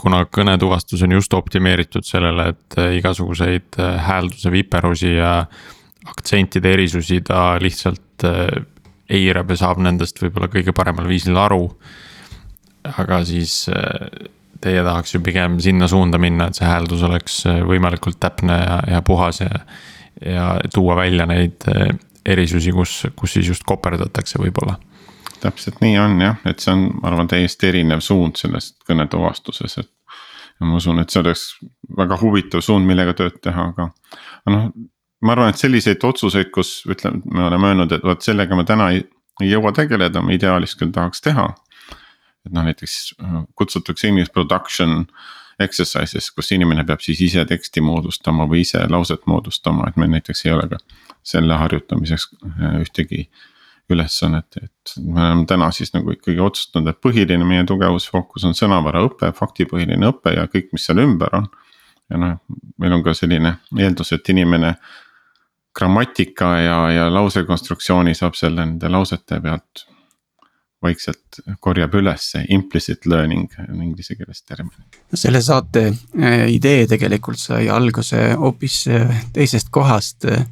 kuna kõnetuvastus on just optimeeritud sellele, et äh, igasuguseid äh, häälduse viperusi ja aktsentide erisusi ta lihtsalt eirab ja saab nendest võib-olla kõige paremal viisil aru. aga siis teie tahaks ju pigem sinna suunda minna, et see hääldus oleks äh, võimalikult täpne ja, ja puhas ja. ja tuua välja neid äh, erisusi, kus, kus siis just koperdatakse võib-olla. täpselt nii on jah, et see on, ma arvan, täiesti erinev suund sellest kõnetuvastuses, et. ja ma usun, et see oleks väga huvitav suund, millega tööd teha, aga, aga noh. Ma arvan, et selliseid otsuseid, kus ütleme, me oleme öelnud, et vot sellega me täna ei, ei jõua tegeleda, me ideaalis küll tahaks teha et noh, näiteks äh, kutsutakse English production exercises, kus inimene peab siis ise teksti moodustama või ise lauset moodustama, et meil näiteks ei ole ka selle harjutamiseks äh, ühtegi ülesannet, et me oleme täna siis nagu ikkagi otsustanud, et põhiline meie tugevusfookus on sõnavaraõpe, faktipõhiline õpe ja kõik, mis seal ümber on. ja noh, meil on ka selline eeldus, et inimene grammatika ja, ja lausekonstruktsiooni saab selle nende lausete pealt vaikselt korjab üles implicit learning on inglise keeles termin. selle saate äh, idee tegelikult sai alguse hoopis äh, teisest kohast. Äh,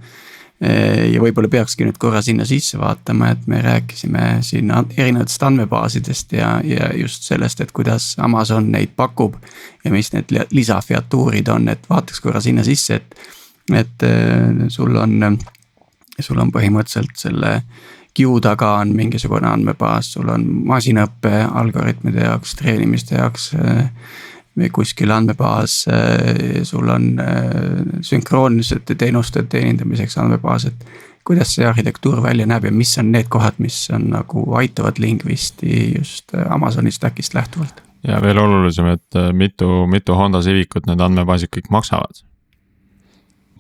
ja võib-olla peakski nüüd korra sinna sisse vaatama, et me rääkisime siin erinevatest andmebaasidest ja, ja just sellest, et kuidas Amazon neid pakub. ja mis need lisafeatuurid on, et vaataks korra sinna sisse, et, et sul on, sul on põhimõtteliselt selle Q taga on mingisugune andmebaas, sul on masinõppe algoritmide jaoks, treenimiste jaoks kuskil andmebaas, sul on sünkroonsete teenuste teenindamiseks andmebaas, et. kuidas see arhitektuur välja näeb ja mis on need kohad, mis on nagu aitavad Lingvisti just Amazoni stack'ist lähtuvalt? ja veel olulisem, et mitu, mitu Honda Civicut need andmebaasid kõik maksavad?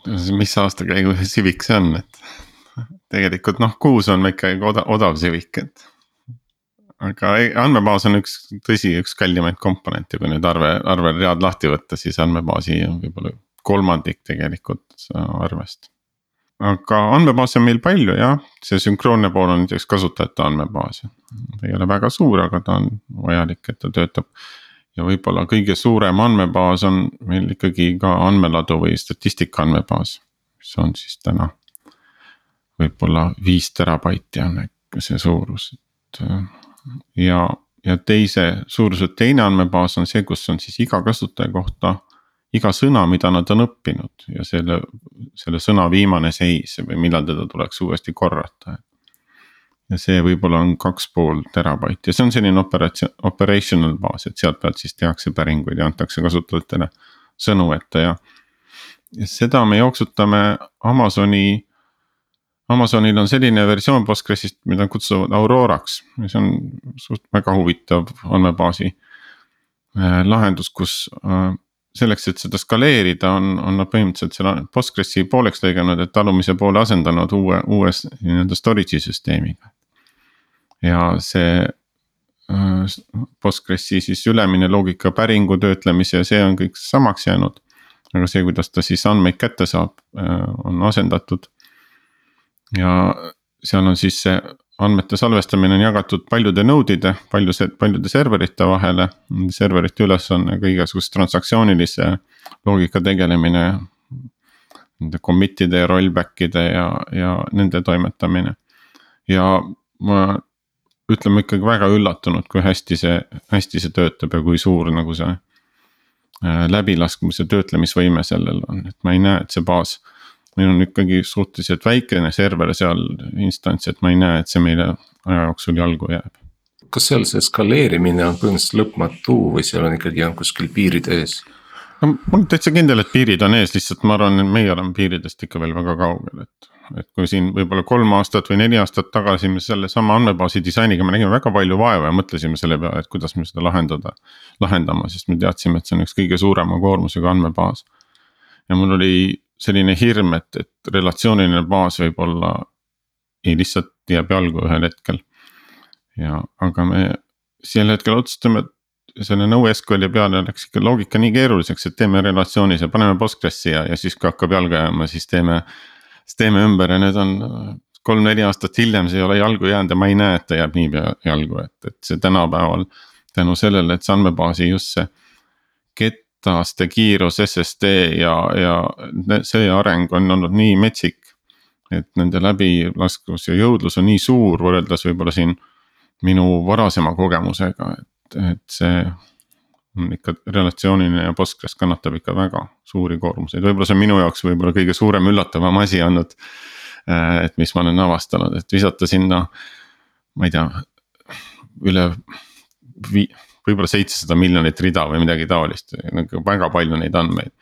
Mis aastakäigu Civic see on, et tegelikult noh, kuus on ikkagi odav, odav Civic, et. aga andmebaas on üks, tõsi, üks kallimaid komponente, kui nüüd arve, arveread lahti võtta, siis andmebaasi on võib-olla kolmandik tegelikult arvest. aga andmebaase on meil palju jah, see sünkroonne pool on näiteks kasutajate andmebaas. ta ei ole väga suur, aga ta on vajalik, et ta töötab ja võib-olla kõige suurem andmebaas on meil ikkagi ka andmeladu või statistika andmebaas, mis on siis täna võib-olla viis terabaiti on see suurus, et. ja, ja teise suuruse teine andmebaas on see, kus on siis iga kasutaja kohta iga sõna, mida nad on õppinud ja selle, selle sõna viimane seis või millal teda tuleks uuesti korrata. Ja see võib-olla on kaks pool terabaiti ja see on selline operatsioon, operational baas, et sealt pealt siis tehakse päringuid ja antakse kasutajatele sõnu ette ja. ja seda me jooksutame Amazoni Amazonil on selline versioon Postgresist, mida kutsuvad Auroraks, mis on suht väga huvitav andmebaasi äh, lahendus, kus äh, selleks, et seda skaleerida, on, on nad põhimõtteliselt selle Postgresi pooleks lõiganud, et alumise poole asendanud uue, uue nii-öelda storage'i süsteemiga. Ja see äh, Postgresi siis ülemine loogika päringu töötlemise ja see on kõik samaks jäänud. aga see, kuidas ta siis andmeid kätte saab, on asendatud ja seal on siis see andmete salvestamine on jagatud paljude node'ide, paljude, paljude serverite vahele. serverite ülesanne ka igasuguse transaktsioonilise loogika tegelemine. Nende commit'ide ja rollback'ide ja, ja nende toimetamine. ja ma ütleme ikkagi väga üllatunud, kui hästi see, hästi see töötab ja kui suur nagu see äh, läbilaskmise töötlemisvõime sellel on, et ma ei näe, et see baas meil on ikkagi suhteliselt väikene server seal instants, et ma ei näe, et see meile aja jooksul jalgu jääb. kas seal see skaleerimine on põhimõtteliselt lõpmatu või seal on ikkagi on kuskil piirid ees? no ma olen täitsa kindel, et piirid on ees, lihtsalt ma arvan, et meie oleme piiridest ikka veel väga kaugel, et. Et kui siin võib-olla kolm aastat või neli aastat tagasi me sellesama andmebaasi disainiga, me nägime väga palju vaeva ja mõtlesime selle peale, et kuidas me seda lahendada. lahendama, sest me teadsime, et see on üks kõige suurema koormusega andmebaas. ja mul oli selline hirm, et, et relatsiooniline baas võib-olla ei lihtsalt jääb jalgu ühel hetkel. ja, aga me sel hetkel otsustame, et selle NoSQL-i peale läks ikka loogika nii keeruliseks, et teeme relatsioonis ja paneme Postgressi ja, ja siis kui hakkab jalga jääma, siis teeme. Siis teeme ümber ja nüüd on kolm-neli aastat hiljem, see ei ole jalgu jäänud ja ma ei näe, et ta jääb nii jalgu, et, et see tänapäeval. tänu sellele, et see andmebaasi just see get aastaste kiirus SSD ja, ja see areng on olnud nii metsik. et nende läbilaskus ja jõudlus on nii suur võrreldes võib-olla siin minu varasema kogemusega, et, et see. Ikka relatsiooniline ja Postgres kannatab ikka väga suuri koormuseid, võib-olla see on minu jaoks võib-olla kõige suurem üllatavam asi olnud. et mis ma olen avastanud, et visata sinna, ma ei tea, üle vii-, võib-olla seitsesada miljonit rida või midagi taolist, nagu väga palju neid andmeid.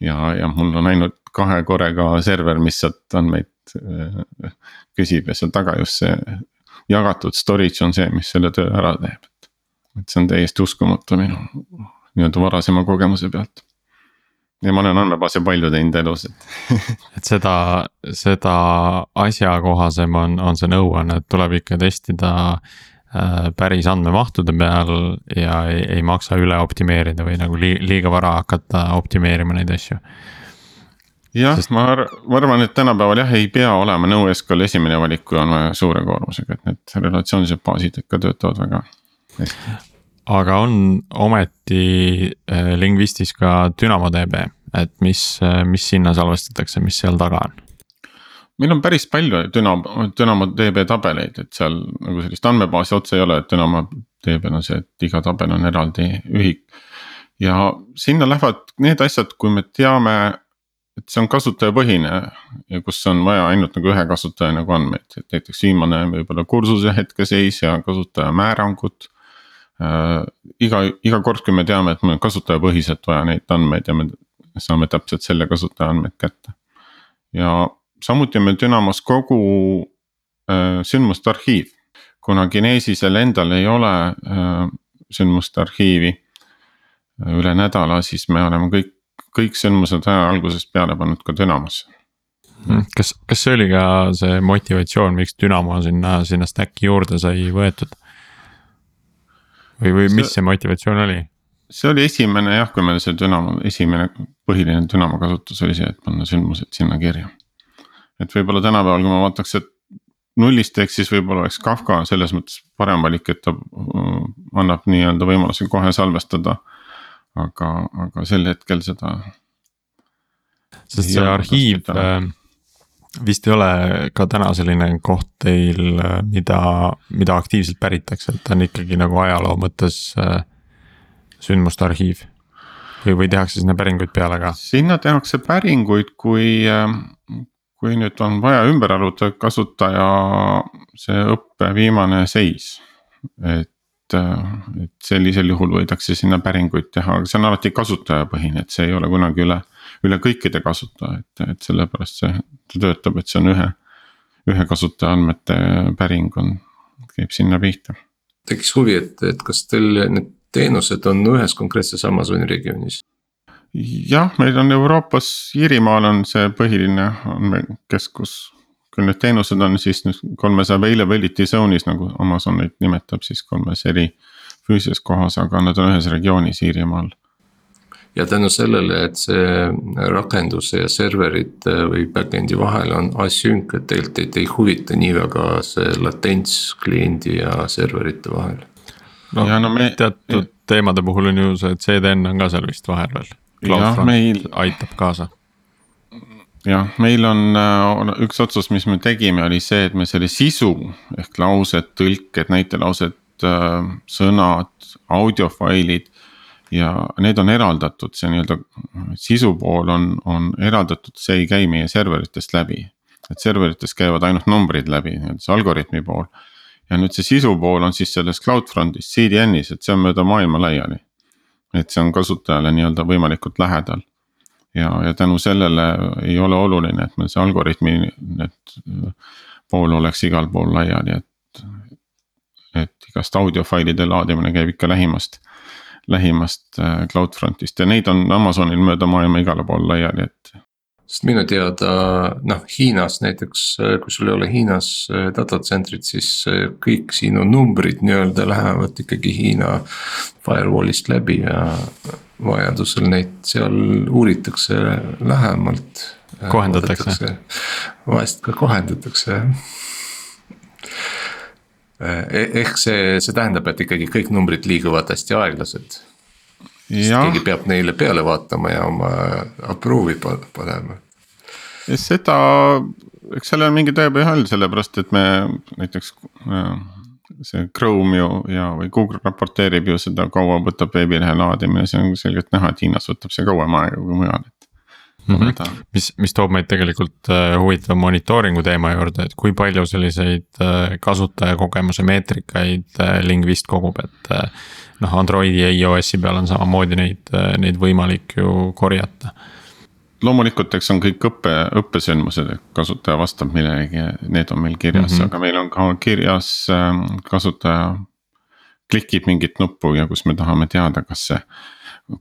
ja, ja mul on ainult kahe korega server, mis sealt andmeid äh, küsib ja seal taga just see jagatud storage on see, mis selle töö ära teeb, et. see on täiesti uskumatu minu nii-öelda varasema kogemuse pealt ja ma olen andmebaase palju teinud elus, et et seda, seda asjakohasem on, on see nõuanne, et tuleb ikka testida Äh, päris andmemahtude peal ja ei, ei maksa üle optimeerida või nagu liiga vara hakata optimeerima neid asju. jah Sest..., ma ar-, ma arvan, et tänapäeval jah, ei pea olema NoSQL esimene valik, kui on vaja suure koormusega, et need relatsioonilised baasid ikka töötavad väga. Aga on ometi äh, Lingvistis ka DynamoDB, et mis, äh, mis sinna salvestatakse, mis seal taga on? meil on päris palju Dünamo, Dünamo DB tabeleid, et seal nagu sellist andmebaasi otse ei ole, et Dünamo DB-l on see, et iga tabel on eraldi ühik. ja sinna lähevad need asjad, kui me teame, et see on kasutajapõhine ja kus on vaja ainult nagu ühe kasutaja nagu andmeid, et näiteks viimane võib-olla kursuse hetkeseis ja kasutajamäärangud äh,. Iga, iga kord, kui me teame, et meil on kasutajapõhiselt vaja neid andmeid ja me saame täpselt selle kasutaja andmeid kätte. ja samuti on meil Dünamos kogu äh, sündmuste arhiiv. kuna Kinesisel endal ei ole äh, sündmuste arhiivi äh, üle nädala, siis me oleme kõik, kõik sündmused aja algusest peale pannud ka Dünamosse hmm, kas, kas see oli ka see motivatsioon, miks Dünamo sinna, sinna stack'i juurde sai võetud? Või, või mis see motivatsioon oli? see oli esimene jah, kui meil see Dünamo, esimene põhiline Dünamo kasutus oli see, et panna sündmused sinna kirja et võib-olla tänapäeval, kui ma vaataks, et nullist teeks, siis võib-olla oleks Kafka selles mõttes parem valik, et ta äh, annab nii-öelda võimaluse kohe salvestada. aga, aga sel hetkel seda. sest see arhiiv äh, vist ei ole ka täna selline koht teil, äh, mida, mida aktiivselt päritakse, et ta on ikkagi nagu ajaloo mõttes sündmuste arhiiv või, või tehakse sinna päringuid peale ka? sinna tehakse päringuid, kui, kui nüüd on vaja ümber arvutada kasutaja see õppe viimane seis. et, et sellisel juhul võidakse sinna päringuid teha, aga see on alati kasutajapõhine, et see ei ole kunagi üle, üle kõikide kasutaja, et, et sellepärast see, see töötab, et see on ühe. ühe kasutaja andmete päring on, käib sinna pihta. tekkis huvi, et, et kas teil need teenused on ühes konkreetses Amazoni regioonis? jah, meil on Euroopas, Iirimaal on see põhiline andmekeskus. küll need teenused on siis nüüd kolmes availability zone'is nagu Amazon neid nimetab siis kolmes eri füüsilises kohas, aga nad on ühes regioonis Iirimaal. Ja tänu sellele, et see rakenduse ja serverite või back-end'i vahel on asünc, et tegelikult teid ei huvita nii väga see latents kliendi ja serverite vahel. no, no me... teatud teemade puhul on ju see CDN on ka seal vist vahel veel jah, meil aitab kaasa. jah, meil on äh, üks otsus, mis me tegime, oli see, et me selle sisu ehk laused, tõlked, näitelaused, äh, sõnad, audiofailid. Ja need on eraldatud, see nii-öelda sisu pool on, on eraldatud, see ei käi meie serveritest läbi. et serverites käivad ainult numbrid läbi, nii-öelda see algoritmi pool ja nüüd see sisu pool on siis selles CloudFrontis, CDN-is, et see on mööda maailma laiali et see on kasutajale nii-öelda võimalikult lähedal. ja, ja tänu sellele ei ole oluline, et meil see algoritmi need pool oleks igal pool laiali, et. et igast audiofailide laadimine käib ikka lähimast, lähimast äh, CloudFrontist ja neid on Amazonil mööda maailma igale poole laiali, et sest minu teada noh, Hiinas näiteks, kui sul ei ole Hiinas äh, datacentrit, siis äh, kõik sinu numbrid nii-öelda lähevad ikkagi Hiina firewall'ist läbi ja vajadusel neid seal uuritakse lähemalt. Äh, kohendatakse. vahest ka kohendatakse jah ehk see, see tähendab, et ikkagi kõik numbrid liiguvad hästi aeglaselt keegi peab neile peale vaatama ja oma approve'i panema. seda, eks seal on mingi tõepõhi all, sellepärast et me näiteks äh, see Chrome ju ja, või Google raporteerib ju seda, kaua võtab veebilehe laadimine, see on selgelt näha, et Hiinas võtab see kauem aega kui mujal. Mm -hmm. mis, mis toob meid tegelikult äh, huvitava monitooringu teema juurde, et kui palju selliseid äh, kasutajakogemuse meetrikaid äh, Lingvist kogub, et noh, Androidi ja iOS-i peal on samamoodi neid, neid võimalik ju korjata. loomulikult, eks on kõik õppe, õppesündmused, et kasutaja vastab millelegi, need on meil kirjas mm, -hmm. aga meil on ka kirjas ähm, kasutaja. klikib mingit nuppu ja kus me tahame teada, kas see,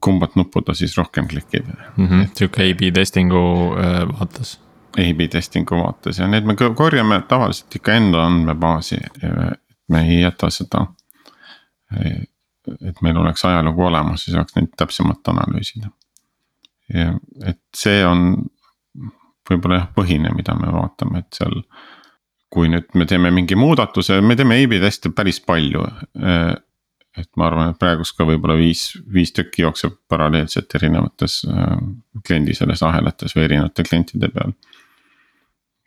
kumbat nuppu ta siis rohkem klikib mm -hmm.. sihuke A-B testingu äh, vaates A-B testingu vaates ja need me korjame tavaliselt ikka enda andmebaasi, me ei jäta seda et meil oleks ajalugu olemas ja saaks neid täpsemalt analüüsida. et see on võib-olla jah, põhine, mida me vaatame, et seal. kui nüüd me teeme mingi muudatuse, me teeme A-B teste päris palju. Et ma arvan, et praegust ka võib-olla viis, viis tükki jookseb paralleelselt erinevates kliendi selles ahelates või erinevate klientide peal.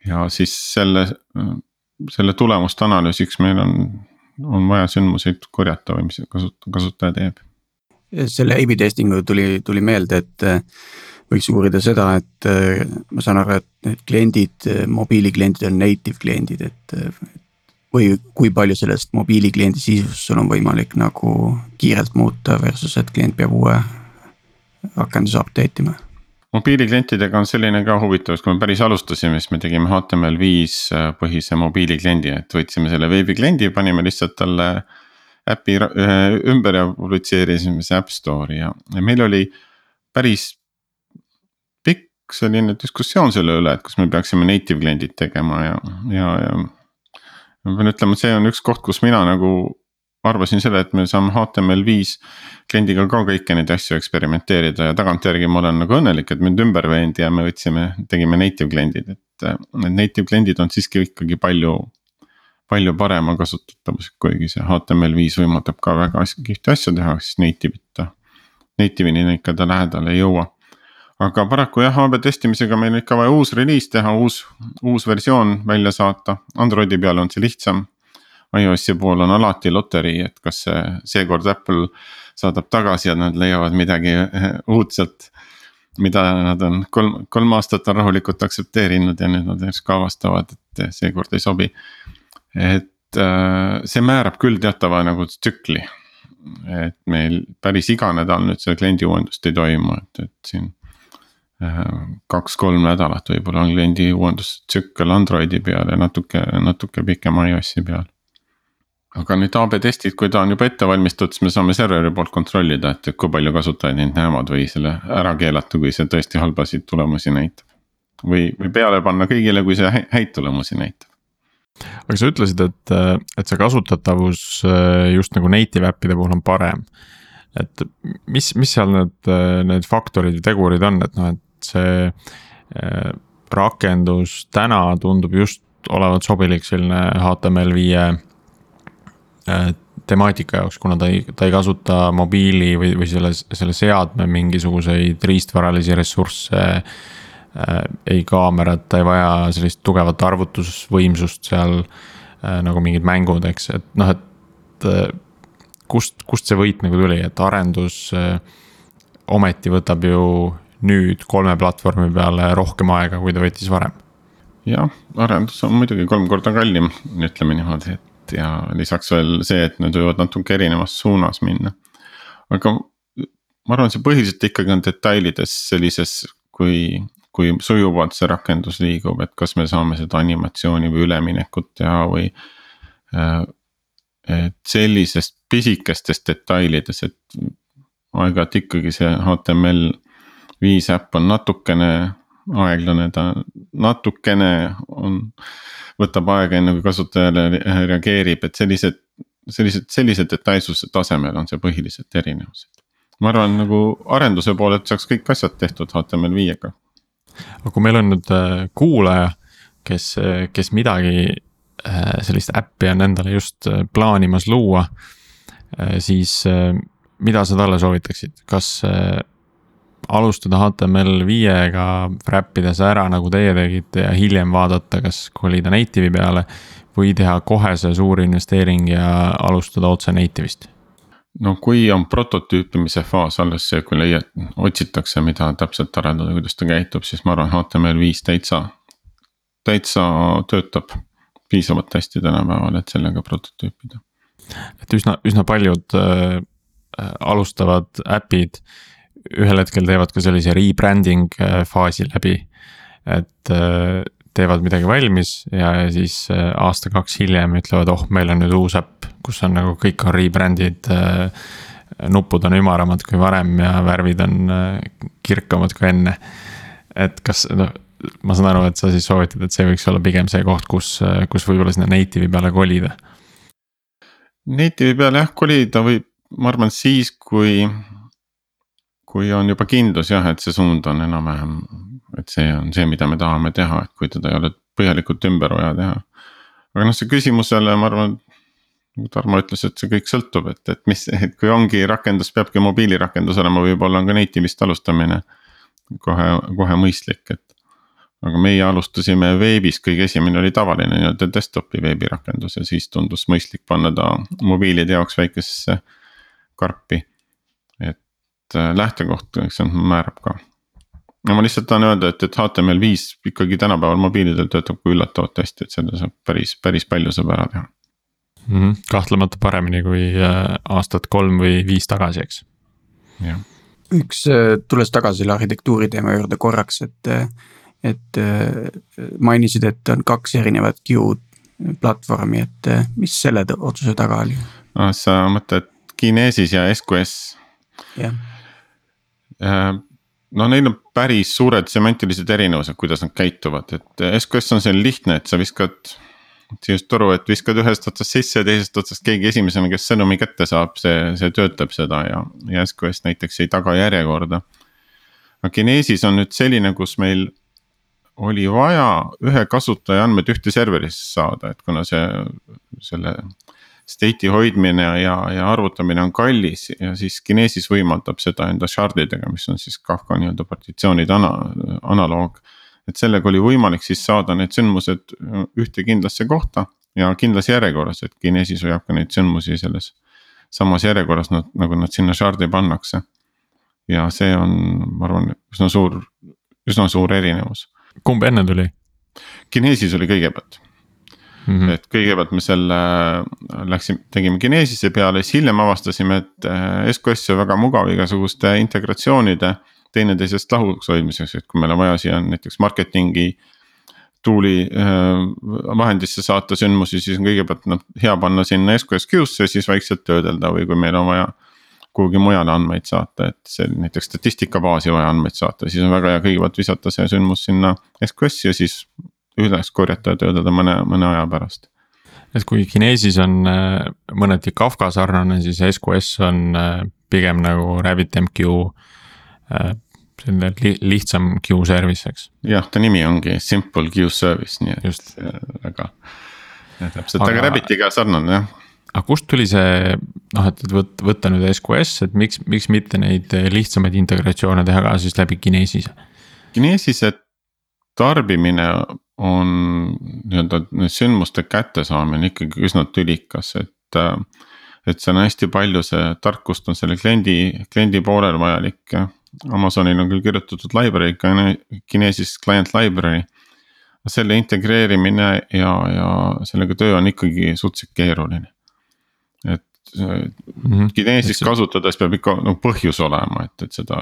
ja siis selle, selle tulemuste analüüsiks meil on, on vaja sündmuseid korjata või mis kasutaja, kasutaja teeb. selle A-B testinguga tuli, tuli meelde, et äh, võiks uurida seda, et äh, ma saan aru, et need kliendid, mobiilikliendid on native kliendid, et. Või kui palju sellest mobiilikliendi sisust sul on võimalik nagu kiirelt muuta versus, et klient peab uue rakenduse update ima mobiiliklientidega on selline ka huvitav, et kui me päris alustasime, siis me tegime HTML5 äh, põhise mobiilikliendi, et võtsime selle veebikliendi, panime lihtsalt talle äpi ümber ja publitseerisime see App Store'i ja, ja meil oli päris pikk selline diskussioon selle üle, et kas me peaksime native kliendid tegema ja, ja, ja. Ma pean ütlema, see on üks koht, kus mina nagu arvasin selle, et me saame HTML5 kliendiga ka kõiki neid asju eksperimenteerida ja tagantjärgi ma olen nagu õnnelik, et mind ümber veendi ja me võtsime, tegime native kliendid, et. Need native kliendid on siiski ikkagi palju, palju parema kasutatavusega, kuigi see HTML5 võimaldab ka väga kihvte asju teha, siis native'ita. Native'ini ikka ta lähedale ei jõua aga paraku jah, AB testimisega meil on ikka vaja uus reliis teha, uus, uus versioon välja saata, Androidi peal on see lihtsam iOS-i puhul on alati loterii, et kas see, seekord Apple saadab tagasi ja nad leiavad midagi eh, uudselt. mida nad on kolm, kolm aastat on rahulikult aktsepteerinud ja nüüd nad järsku avastavad, et seekord ei sobi. et äh, see määrab küll teatava nagu tsükli. et meil päris iga nädal nüüd seda kliendi uuendust ei toimu, et, et siin kaks-kolm nädalat võib-olla on kliendi uuendustsükkel Androidi peal ja natuke, natuke pikem iOS-i peal aga nüüd AB testid, kui ta on juba ette valmistatud, siis me saame serveri poolt kontrollida, et kui palju kasutajaid neid näevad või selle ära keelata, kui see tõesti halbasid tulemusi näitab. või, või peale panna kõigile, kui see häid tulemusi näitab. aga sa ütlesid, et, et see kasutatavus äh, just nagu native äppide puhul on parem. et mis, mis seal need, need faktorid või tegurid on, et noh, et see äh, rakendus täna tundub just olevat sobilik selline HTML5 Äh, temaatika jaoks, kuna ta ei, ta ei kasuta mobiili või, või selle, selle seadme mingisuguseid riistvaralisi ressursse äh,. ei kaamerat, ta ei vaja sellist tugevat arvutusvõimsust seal nagu mingid mängud, eks, et noh, et kust, kust see võit nagu tuli, et arendus ometi võtab ju nüüd kolme platvormi peale rohkem aega, kui ta võttis varem. jah, arendus on muidugi kolm korda kallim, ütleme niimoodi, et ja lisaks veel see, et need võivad natuke erinevas suunas minna. aga ma arvan, see põhiliselt ikkagi on detailides sellises, kui, kui sujuvalt see rakendus liigub, et kas me saame seda animatsiooni või üleminekut teha või. Äh, et sellisest pisikestes detailides, et aeg-ajalt ikkagi see HTML5 äpp on natukene aeglane, ta natukene on võtab aega, enne kui kasutajale reageerib, et sellised, sellised, sellise detailsuse tasemel on see põhiliselt erinevused. ma arvan, nagu arenduse poolelt saaks kõik asjad tehtud HTML5-ga. aga kui meil on nüüd äh, kuulaja, kes, kes midagi äh, sellist äppi on endale just äh, plaanimas luua, siis mida sa talle soovitaksid, kas alustada HTML5-ga, wrap ida see ära, nagu teie tegite ja hiljem vaadata, kas kolida native'i peale. või teha kohe see suur investeering ja alustada otse native'ist no kui on prototüüpimise faas alles see, kui leiad, otsitakse, mida täpselt arendada, kuidas ta käitub, siis ma arvan, HTML5 täitsa, täitsa töötab piisavalt hästi tänapäeval, et sellega prototüüpida. et üsna, üsna paljud äh, alustavad äpid ühel hetkel teevad ka sellise rebranding äh, faasi läbi. et äh, teevad midagi valmis ja, ja siis äh, aasta-kaks hiljem ütlevad, oh, meil on nüüd uus äpp, kus on nagu kõik on rebrand'id. nupud on ümaramad kui varem ja värvid on kirkamad kui enne. et kas noh, ma saan aru, et sa siis soovitad, et see võiks olla pigem see koht, kus, kus võib-olla sinna native'i peale kolida. Native'i peale jah, kolida võib, ma arvan siis, kui kui on juba kindlus jah, et see suund on enam-vähem, et see on see, mida me tahame teha, et kui teda ei ole põhjalikult ümber vaja teha. aga noh, see küsimusele, ma arvan, Tarmo ütles, et see kõik sõltub, et, et mis, et kui ongi rakendus, peabki mobiilirakendus olema, võib-olla on ka native'ist alustamine kohe, kohe mõistlik, et. aga meie alustasime veebis, kõige esimene oli tavaline nii-öelda desktopi veebirakendus ja siis tundus mõistlik panna ta mobiilide jaoks väikesesse karpi. Äh, lähtekoht, eks see määrab ka. no ma lihtsalt tahan öelda, et, et HTML5 ikkagi tänapäeval mobiilidel töötab ka üllatavalt hästi, et selle saab päris, päris palju saab ära teha mm. -hmm. kahtlemata paremini kui äh, aastat kolm või viis tagasi, eks. üks, äh, tulles tagasi selle arhitektuuri teema juurde korraks, et, et mainisid, et on kaks erinevat Qt platvormi, et mis selle otsuse taga oli? sa mõtled Kinesis ja SQS? jah no neil on päris suured semantilised erinevused, kuidas nad käituvad, et SQS on seal lihtne, et sa viskad sihukest toru, et viskad ühest otsast sisse ja teisest otsast keegi esimesena, kes sõnumi kätte saab, see, see töötleb seda ja, ja SQS näiteks ei taga järjekorda. aga Kinesis on nüüd selline, kus meil oli vaja ühe kasutaja andmed ühte serverisse saada, et kuna see, selle state'i hoidmine ja, ja arvutamine on kallis ja siis Kinesis võimaldab seda enda shard idega, mis on siis Kafka nii-öelda partitsioonide ana, analoog et sellega oli võimalik siis saada need sündmused äh, ühte kindlasse kohta ja kindlas järjekorras, et Kinesis hoiab ka neid sündmusi selles samas järjekorras, nagu nad sinna shard'i pannakse. ja see on, ma arvan, üsna suur, üsna suur erinevus. kumb enne tuli? Kinesis oli kõigepealt mm. -hmm. et kõigepealt me selle läksime, tegime Kinesise peale, siis hiljem avastasime, et äh, SQS on väga mugav igasuguste integratsioonide teineteisest lahus hoidmiseks, et kui meil on vaja siia näiteks marketingi tool'i äh, vahendisse saata sündmusi, siis on kõigepealt noh hea panna sinna SQS queue'sse ja siis vaikselt töödelda või kui meil on vaja. kuhugi mujale andmeid saata, et see näiteks statistikabaasi vaja andmeid saata, siis on väga hea kõigepealt visata see sündmus sinna SQS-i ja siis üles korjata ja töödelda mõne, mõne aja pärast et kui Kinesis on äh, mõneti Kafka sarnane, siis SQS on äh, pigem nagu RabbitMQ Äh, selline li lihtsam queue service, eks. jah, ta nimi ongi simple queue service, nii et Just. väga, täpselt, aga Rabbitiga sarnane jah aga kust tuli see noh, et, et võtta, võtta nüüd SQS, et miks, miks mitte neid lihtsamaid integratsioone teha ka siis läbi Kinesise? Kinesise tarbimine on nii-öelda sündmuste kättesaamine ikkagi üsna tülikas, et. et seal on hästi palju see tarkust on selle kliendi, kliendi poolel vajalik Amazonil on küll kirjutatud library, Kinesis client library. selle integreerimine ja, ja sellega töö on ikkagi suhteliselt keeruline. et mm -hmm. Kinesis see... kasutades peab ikka nagu põhjus olema, et, et seda,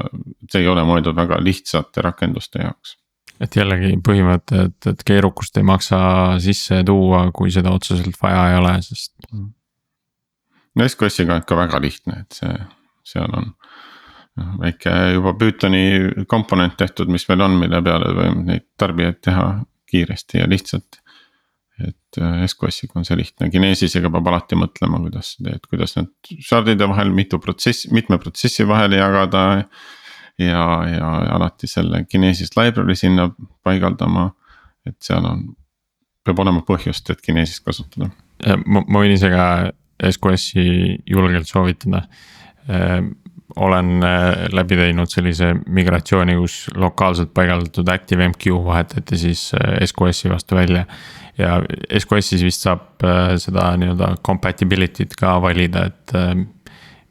see ei ole mõeldud väga lihtsate rakenduste jaoks et jällegi põhimõte, et, et keerukust ei maksa sisse tuua, kui seda otseselt vaja ei ole, sest. no SQS-iga on ikka väga lihtne, et see, seal on väike juba Pythoni komponent tehtud, mis meil on, mille peale võime neid tarbijaid teha kiiresti ja lihtsalt. et äh, SQS-iga on see lihtne, Kinesisega peab alati mõtlema, kuidas sa teed, kuidas need shard'ide vahel mitu protsessi, mitme protsessi vahele jagada. Ja, ja alati selle Kinesis library sinna paigaldama, et seal on, peab olema põhjust, et Kinesist kasutada. ma, ma võin ise ka SQS-i julgelt soovitada äh, olen äh, läbi teinud sellise migratsiooni, kus lokaalselt paigaldatud ActiveMQ vahetati siis äh, SQS-i vastu välja. ja SQS-is vist saab äh, seda nii-öelda compatibility't ka valida, et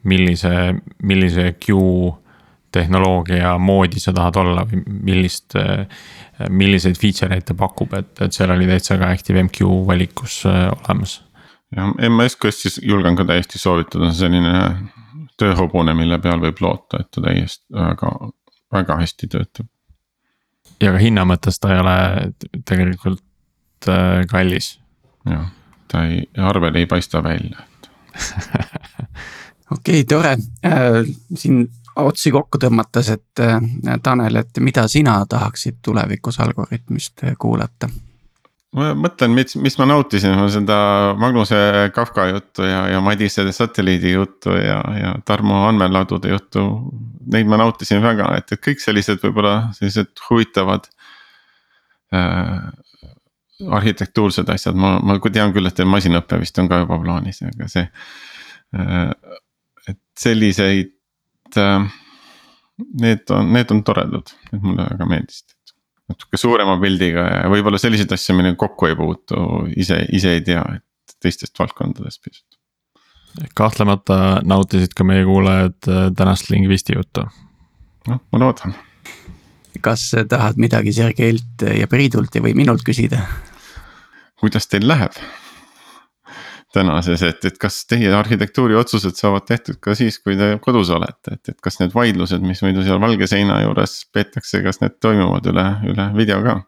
millise, millise queue tehnoloogia moodi sa tahad olla või millist, milliseid feature eid ta pakub, et, et seal oli täitsa ka ActiveMQ valikus olemas. jah, MSQS-is julgen ka täiesti soovitada, selline tööhobune, mille peal võib loota, et ta täiesti väga, väga hästi töötab. ja ka hinna mõttes ta ei ole tegelikult äh, kallis. jah, ta ei, arvel ei paista välja, et okei okay,, tore äh,, siin otsi kokku tõmmates, et äh, Tanel, et mida sina tahaksid tulevikus Algorütmist kuulata ma mõtlen, mis, mis ma nautisin, seda Magnuse Kafka juttu ja, ja Madise satelliidi juttu ja, ja Tarmo andmeladude juttu. Neid ma nautisin väga, et, et kõik sellised võib-olla sellised huvitavad äh,. arhitektuursed asjad, ma, ma tean küll, et masinõpe vist on ka juba plaanis, aga see äh,. et selliseid äh,, need on, need on toredad, need mulle väga meeldisid natuke suurema pildiga ja võib-olla selliseid asju nüüd kokku ei puutu, ise, ise ei tea, et teistest valdkondadest pisut. kahtlemata nautisid ka meie kuulajad äh, tänast lingvisti juttu. noh, ma loodan. kas tahad midagi Sergeilt ja Priidult või minult küsida? kuidas teil läheb? Tänases, et, et kas teie arhitektuuri otsused saavad tehtud ka siis, kui te kodus olete, et, et kas need vaidlused, mis muidu seal valge seina juures peetakse, kas need toimuvad üle, üle video ka?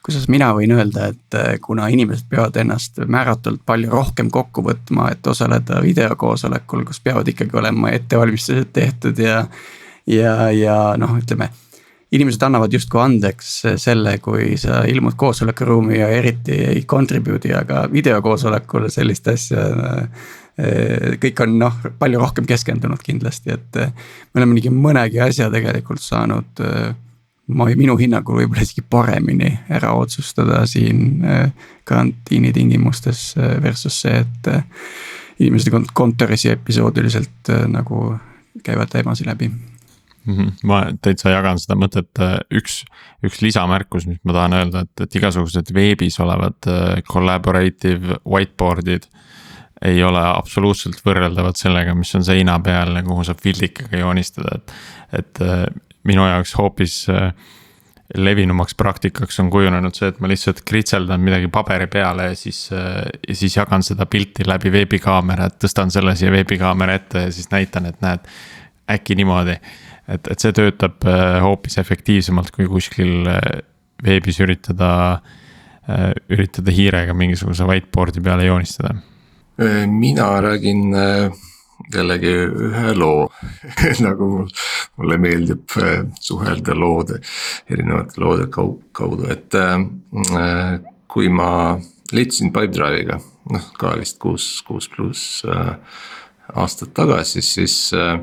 kusjuures mina võin öelda, et eh, kuna inimesed peavad ennast määratult palju rohkem kokku võtma, et osaleda videokoosolekul, kus peavad ikkagi olema ettevalmistused tehtud ja. ja, ja noh, ütleme inimesed annavad justkui andeks selle, kui sa ilmud koosolekuruumi ja eriti ei contribute'i, aga videokoosolekul sellist asja. Eh, kõik on noh, palju rohkem keskendunud kindlasti, et eh, me oleme nii mõnegi asja tegelikult saanud eh, ma minu hinnangul võib-olla isegi paremini ära otsustada siin karantiini tingimustes versus see, et inimesed kontoris ja episoodiliselt nagu käivad teemasid läbi. Ma täitsa jagan seda mõtet, üks, üks lisamärkus, mis ma tahan öelda, et, et igasugused veebis olevad äh, collaborative whiteboard'id. ei ole absoluutselt võrreldavad sellega, mis on seina peal ja kuhu saab fildikaga joonistada, et, et äh, minu jaoks hoopis äh, levinumaks praktikaks on kujunenud see, et ma lihtsalt kritseldan midagi paberi peale ja siis, ja siis jagan seda pilti läbi veebikaamera, et tõstan selle siia veebikaamera ette ja siis näitan, et näed, äkki niimoodi et, et see töötab äh, hoopis efektiivsemalt, kui kuskil äh, veebis üritada, äh, üritada hiirega mingisuguse whiteboard'i peale joonistada. mina räägin jällegi ühe loo nagu mul, mulle meeldib suhelda loode, erinevate loode kaudu, et äh, kui ma liitusin Pipedrive'iga, noh ka vist kuus, kuus pluss äh, aastat tagasi, siis äh,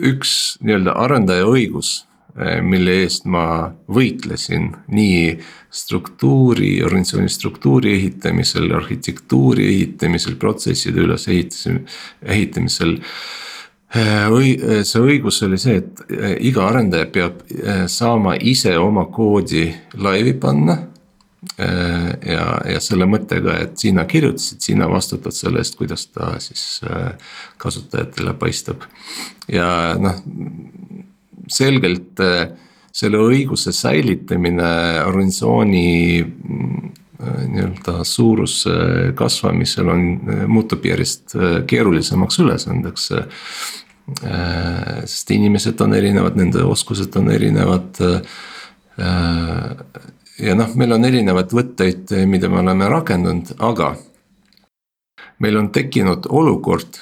üks nii-öelda arendaja õigus, eh, mille eest ma võitlesin nii struktuuri, organisatsiooni struktuuri ehitamisel, arhitektuuri ehitamisel, protsesside ülesehitamisel, ehitamisel. Eh, eh, see õigus oli see, et iga arendaja peab saama ise oma koodi laivi panna ja, ja selle mõttega, et sina kirjutasid, sina vastutad selle eest, kuidas ta siis äh, kasutajatele paistab. ja noh, selgelt äh, selle õiguse säilitamine organisatsiooni nii-öelda suuruse kasvamisel on, muutub järjest keerulisemaks ülesandeks. sest inimesed on erinevad, nende oskused on erinevad ja noh, meil on erinevaid võtteid, mida me oleme rakendanud, aga. meil on tekkinud olukord,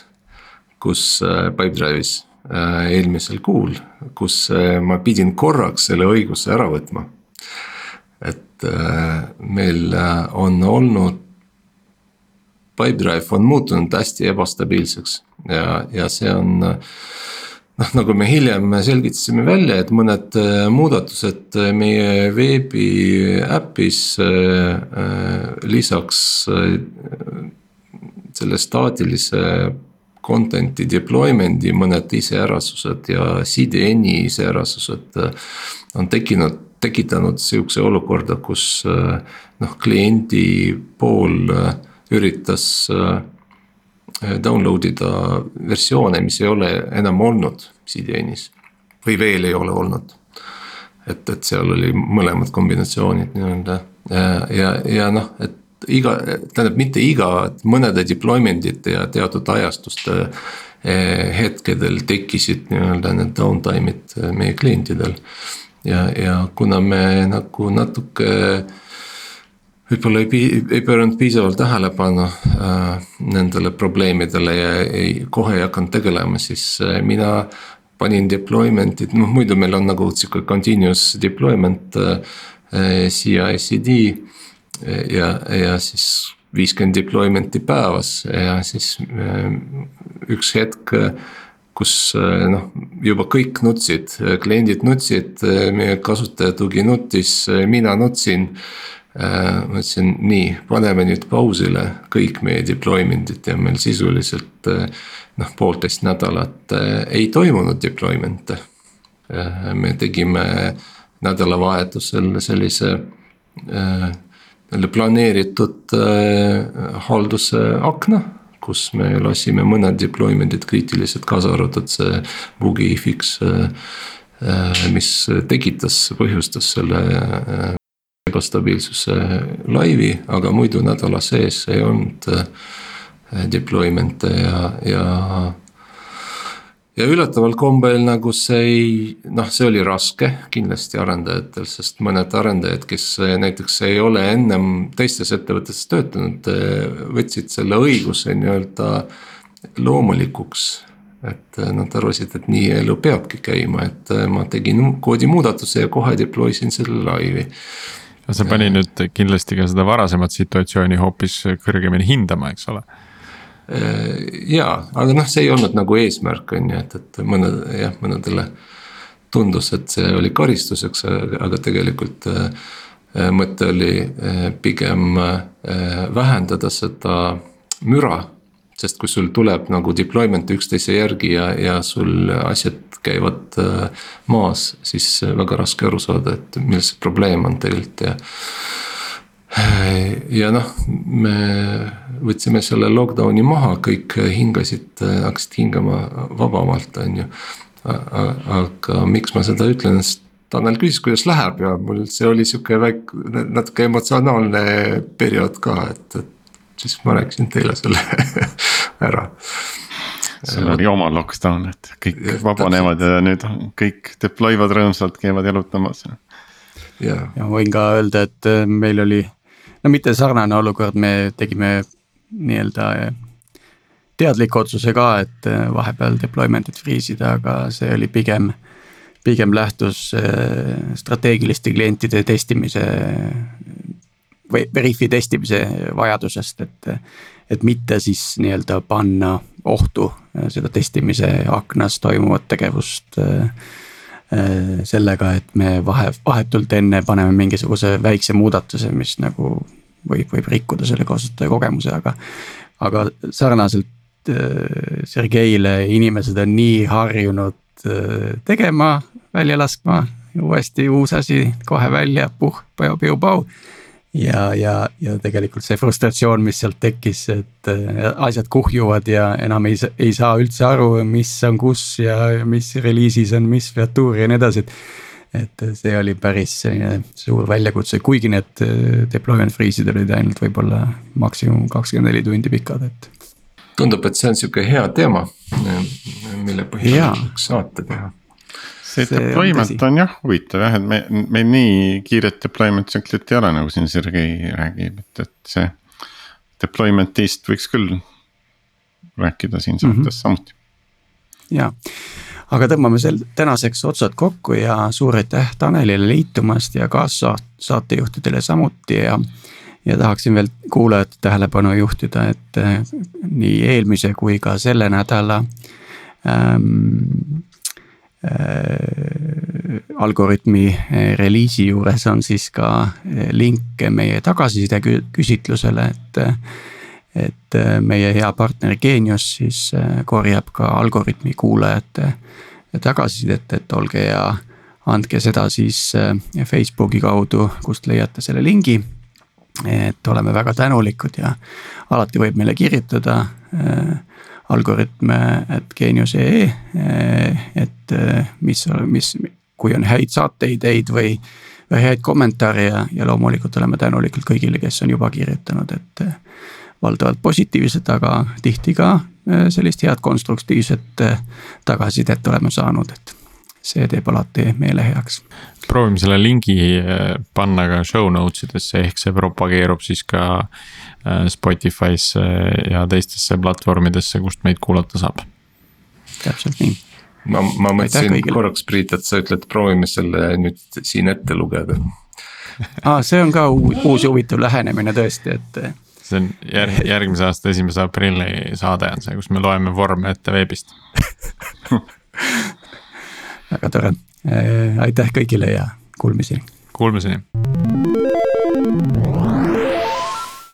kus äh, Pipedrive'is äh, eelmisel kuul, kus äh, ma pidin korraks selle õiguse ära võtma. et meil on olnud. Pipedrive on muutunud hästi ebastabiilseks ja, ja see on noh, nagu me hiljem selgitasime välja, et mõned äh, muudatused äh, meie veebiäpis äh, lisaks selle staatilise content'i deployment'i mõned iseärasused ja CDN-i iseärasused on tekkinud, tekitanud sihukese olukorda, kus noh, kliendi pool üritas download ida versioone, mis ei ole enam olnud CDN-is või veel ei ole olnud. et, et seal oli mõlemad kombinatsioonid nii-öelda ja, ja, ja noh, et iga, tähendab mitte iga, mõnede deployment'ite ja teatud ajastuste eh, hetkedel tekkisid nii-öelda need downtime'id meie klientidel. ja, ja kuna me nagu natuke võib-olla ei, ei pööranud piisavalt tähelepanu äh, nendele probleemidele ja ei, kohe ei hakanud tegelema, siis äh, mina panin deployment'id, noh muidu meil on nagu sihuke continuous deployment äh, CI-CD ja, ja siis viiskümmend deployment'i päevas ja siis äh, üks hetk kus äh, noh, juba kõik nutsid, kliendid nutsid, meie kasutaja nutis, mina nutsin Äh, ma ütlesin nii, paneme nüüd pausile kõik meie deployment'id ja meil sisuliselt äh, noh, poolteist nädalat äh, ei toimunud deployment'e. me tegime nädalavahetusel sellise äh, planeeritud äh, halduse akna kus me lasime mõned deployment'id kriitilised, kaasa arvatud see bugi fix. mis tekitas, põhjustas selle ebastabiilsuse laivi, aga muidu nädala sees ei olnud deployment'e ja, ja ja üllataval kombel nagu see ei, noh, see oli raske kindlasti arendajatel, sest mõned arendajad, kes näiteks ei ole ennem teistes ettevõtetes töötanud, võtsid selle õiguse nii-öelda loomulikuks. et nad arvasid, et nii elu peabki käima, et ma tegin koodimuudatuse ja kohe deploy sin selle laivi see pani nüüd kindlasti ka seda varasemat situatsiooni hoopis kõrgemini hindama, eks ole Äh, jaa, aga noh, see ei olnud nagu eesmärk, on ju, et, et mõned jah, mõnedele tundus, et see oli karistuseks, aga tegelikult äh, äh, mõte oli pigem vähendada seda müra. Sest kui sul tuleb nagu deployment üksteise järgi ja, ja sul asjad käivad maas, siis väga raske aru saada, et milles see probleem on tegelikult ja ja noh, me võtsime selle lockdown'i maha, kõik hingasid, hakkasid hingama vabamalt, on ju. aga miks ma seda ütlen, sest Tanel küsis, kuidas läheb ja mul see oli sihuke väike, natuke emotsionaalne periood ka, et, et siis ma rääkisin teile selle ära. Sul oli oma lockdown, et kõik ja, vabanevad ja nüüd kõik deploy vad rõõmsalt, käivad jalutamas. ja ma võin ka öelda, et meil oli no mitte sarnane olukord, me tegime nii-öelda eh, teadliku otsuse ka, et eh, vahepeal deployment'id freeze ida, aga see oli pigem, pigem lähtus strateegiliste klientide testimise Veriffi testimise vajadusest, et, et mitte siis nii-öelda panna ohtu seda testimise aknas toimuvat tegevust Äh, sellega, et me vahe, vahetult enne paneme mingisuguse väikse muudatuse, mis nagu võib, võib rikkuda selle kasutaja kogemuse, aga. aga sarnaselt äh, Sergeile inimesed on nii harjunud äh, tegema, välja laskma, uuesti uus asi kohe välja, puh, piu-piu-pau ja, ja, ja tegelikult see frustratsioon, mis sealt tekkis, et äh, asjad kuhjuvad ja enam ei, ei saa üldse aru, mis on kus ja mis reliisis on mis featuuri ja nii edasi, et. et see oli päris selline suur väljakutse, kuigi need äh, deployment freeze'id olid ainult võib-olla maksimum kakskümmend neli tundi pikad, et. tundub, et see on sihuke hea teema, mille põhjal saate teha see deployment on, on jah huvitav jah, et me, meil nii kiiret deployment tsüklit ei ole, nagu siin Sergei räägib, et, et see. Deployment'ist võiks küll rääkida siin saates mm -hmm. samuti. ja, aga tõmbame sel tänaseks otsad kokku ja suur aitäh Tanelile liitumast ja kaassaatejuhtidele samuti ja. ja tahaksin veel kuulajate tähelepanu juhtida, et eh, nii eelmise kui ka selle nädala ähm, Äh, algoritmi äh, reliisi juures on siis ka äh, link meie tagasiside küsitlusele, et. et meie hea partner Genius siis korjab ka algoritmi kuulajate tagasisidet, et olge hea. andke seda siis Facebooki kaudu, kust leiate selle lingi. et oleme väga tänulikud ja alati võib meile kirjutada algoritme, et geenius.ee, et mis, mis, kui on häid saateideid või, või häid kommentaare ja, ja loomulikult oleme tänulikud kõigile, kes on juba kirjutanud, et valdavalt positiivset, aga tihti ka sellist head konstruktiivset tagasisidet oleme saanud, et see teeb alati meele heaks. proovime selle lingi panna ka show notes idesse, ehk see propageerub siis ka Äh, Spotify'sse ja teistesse platvormidesse, kust meid kuulata saab. täpselt nii. ma, ma mõtlesin korraks, Priit, et sa ütled, proovime selle nüüd siin ette lugeda aa, see on ka uus ja huvitav lähenemine tõesti, et. see on järg, järgmise aasta esimese aprilli saade on see, kus me loeme vorme ette veebist väga tore, äh, aitäh kõigile ja kuulmiseni. Kuulmiseni.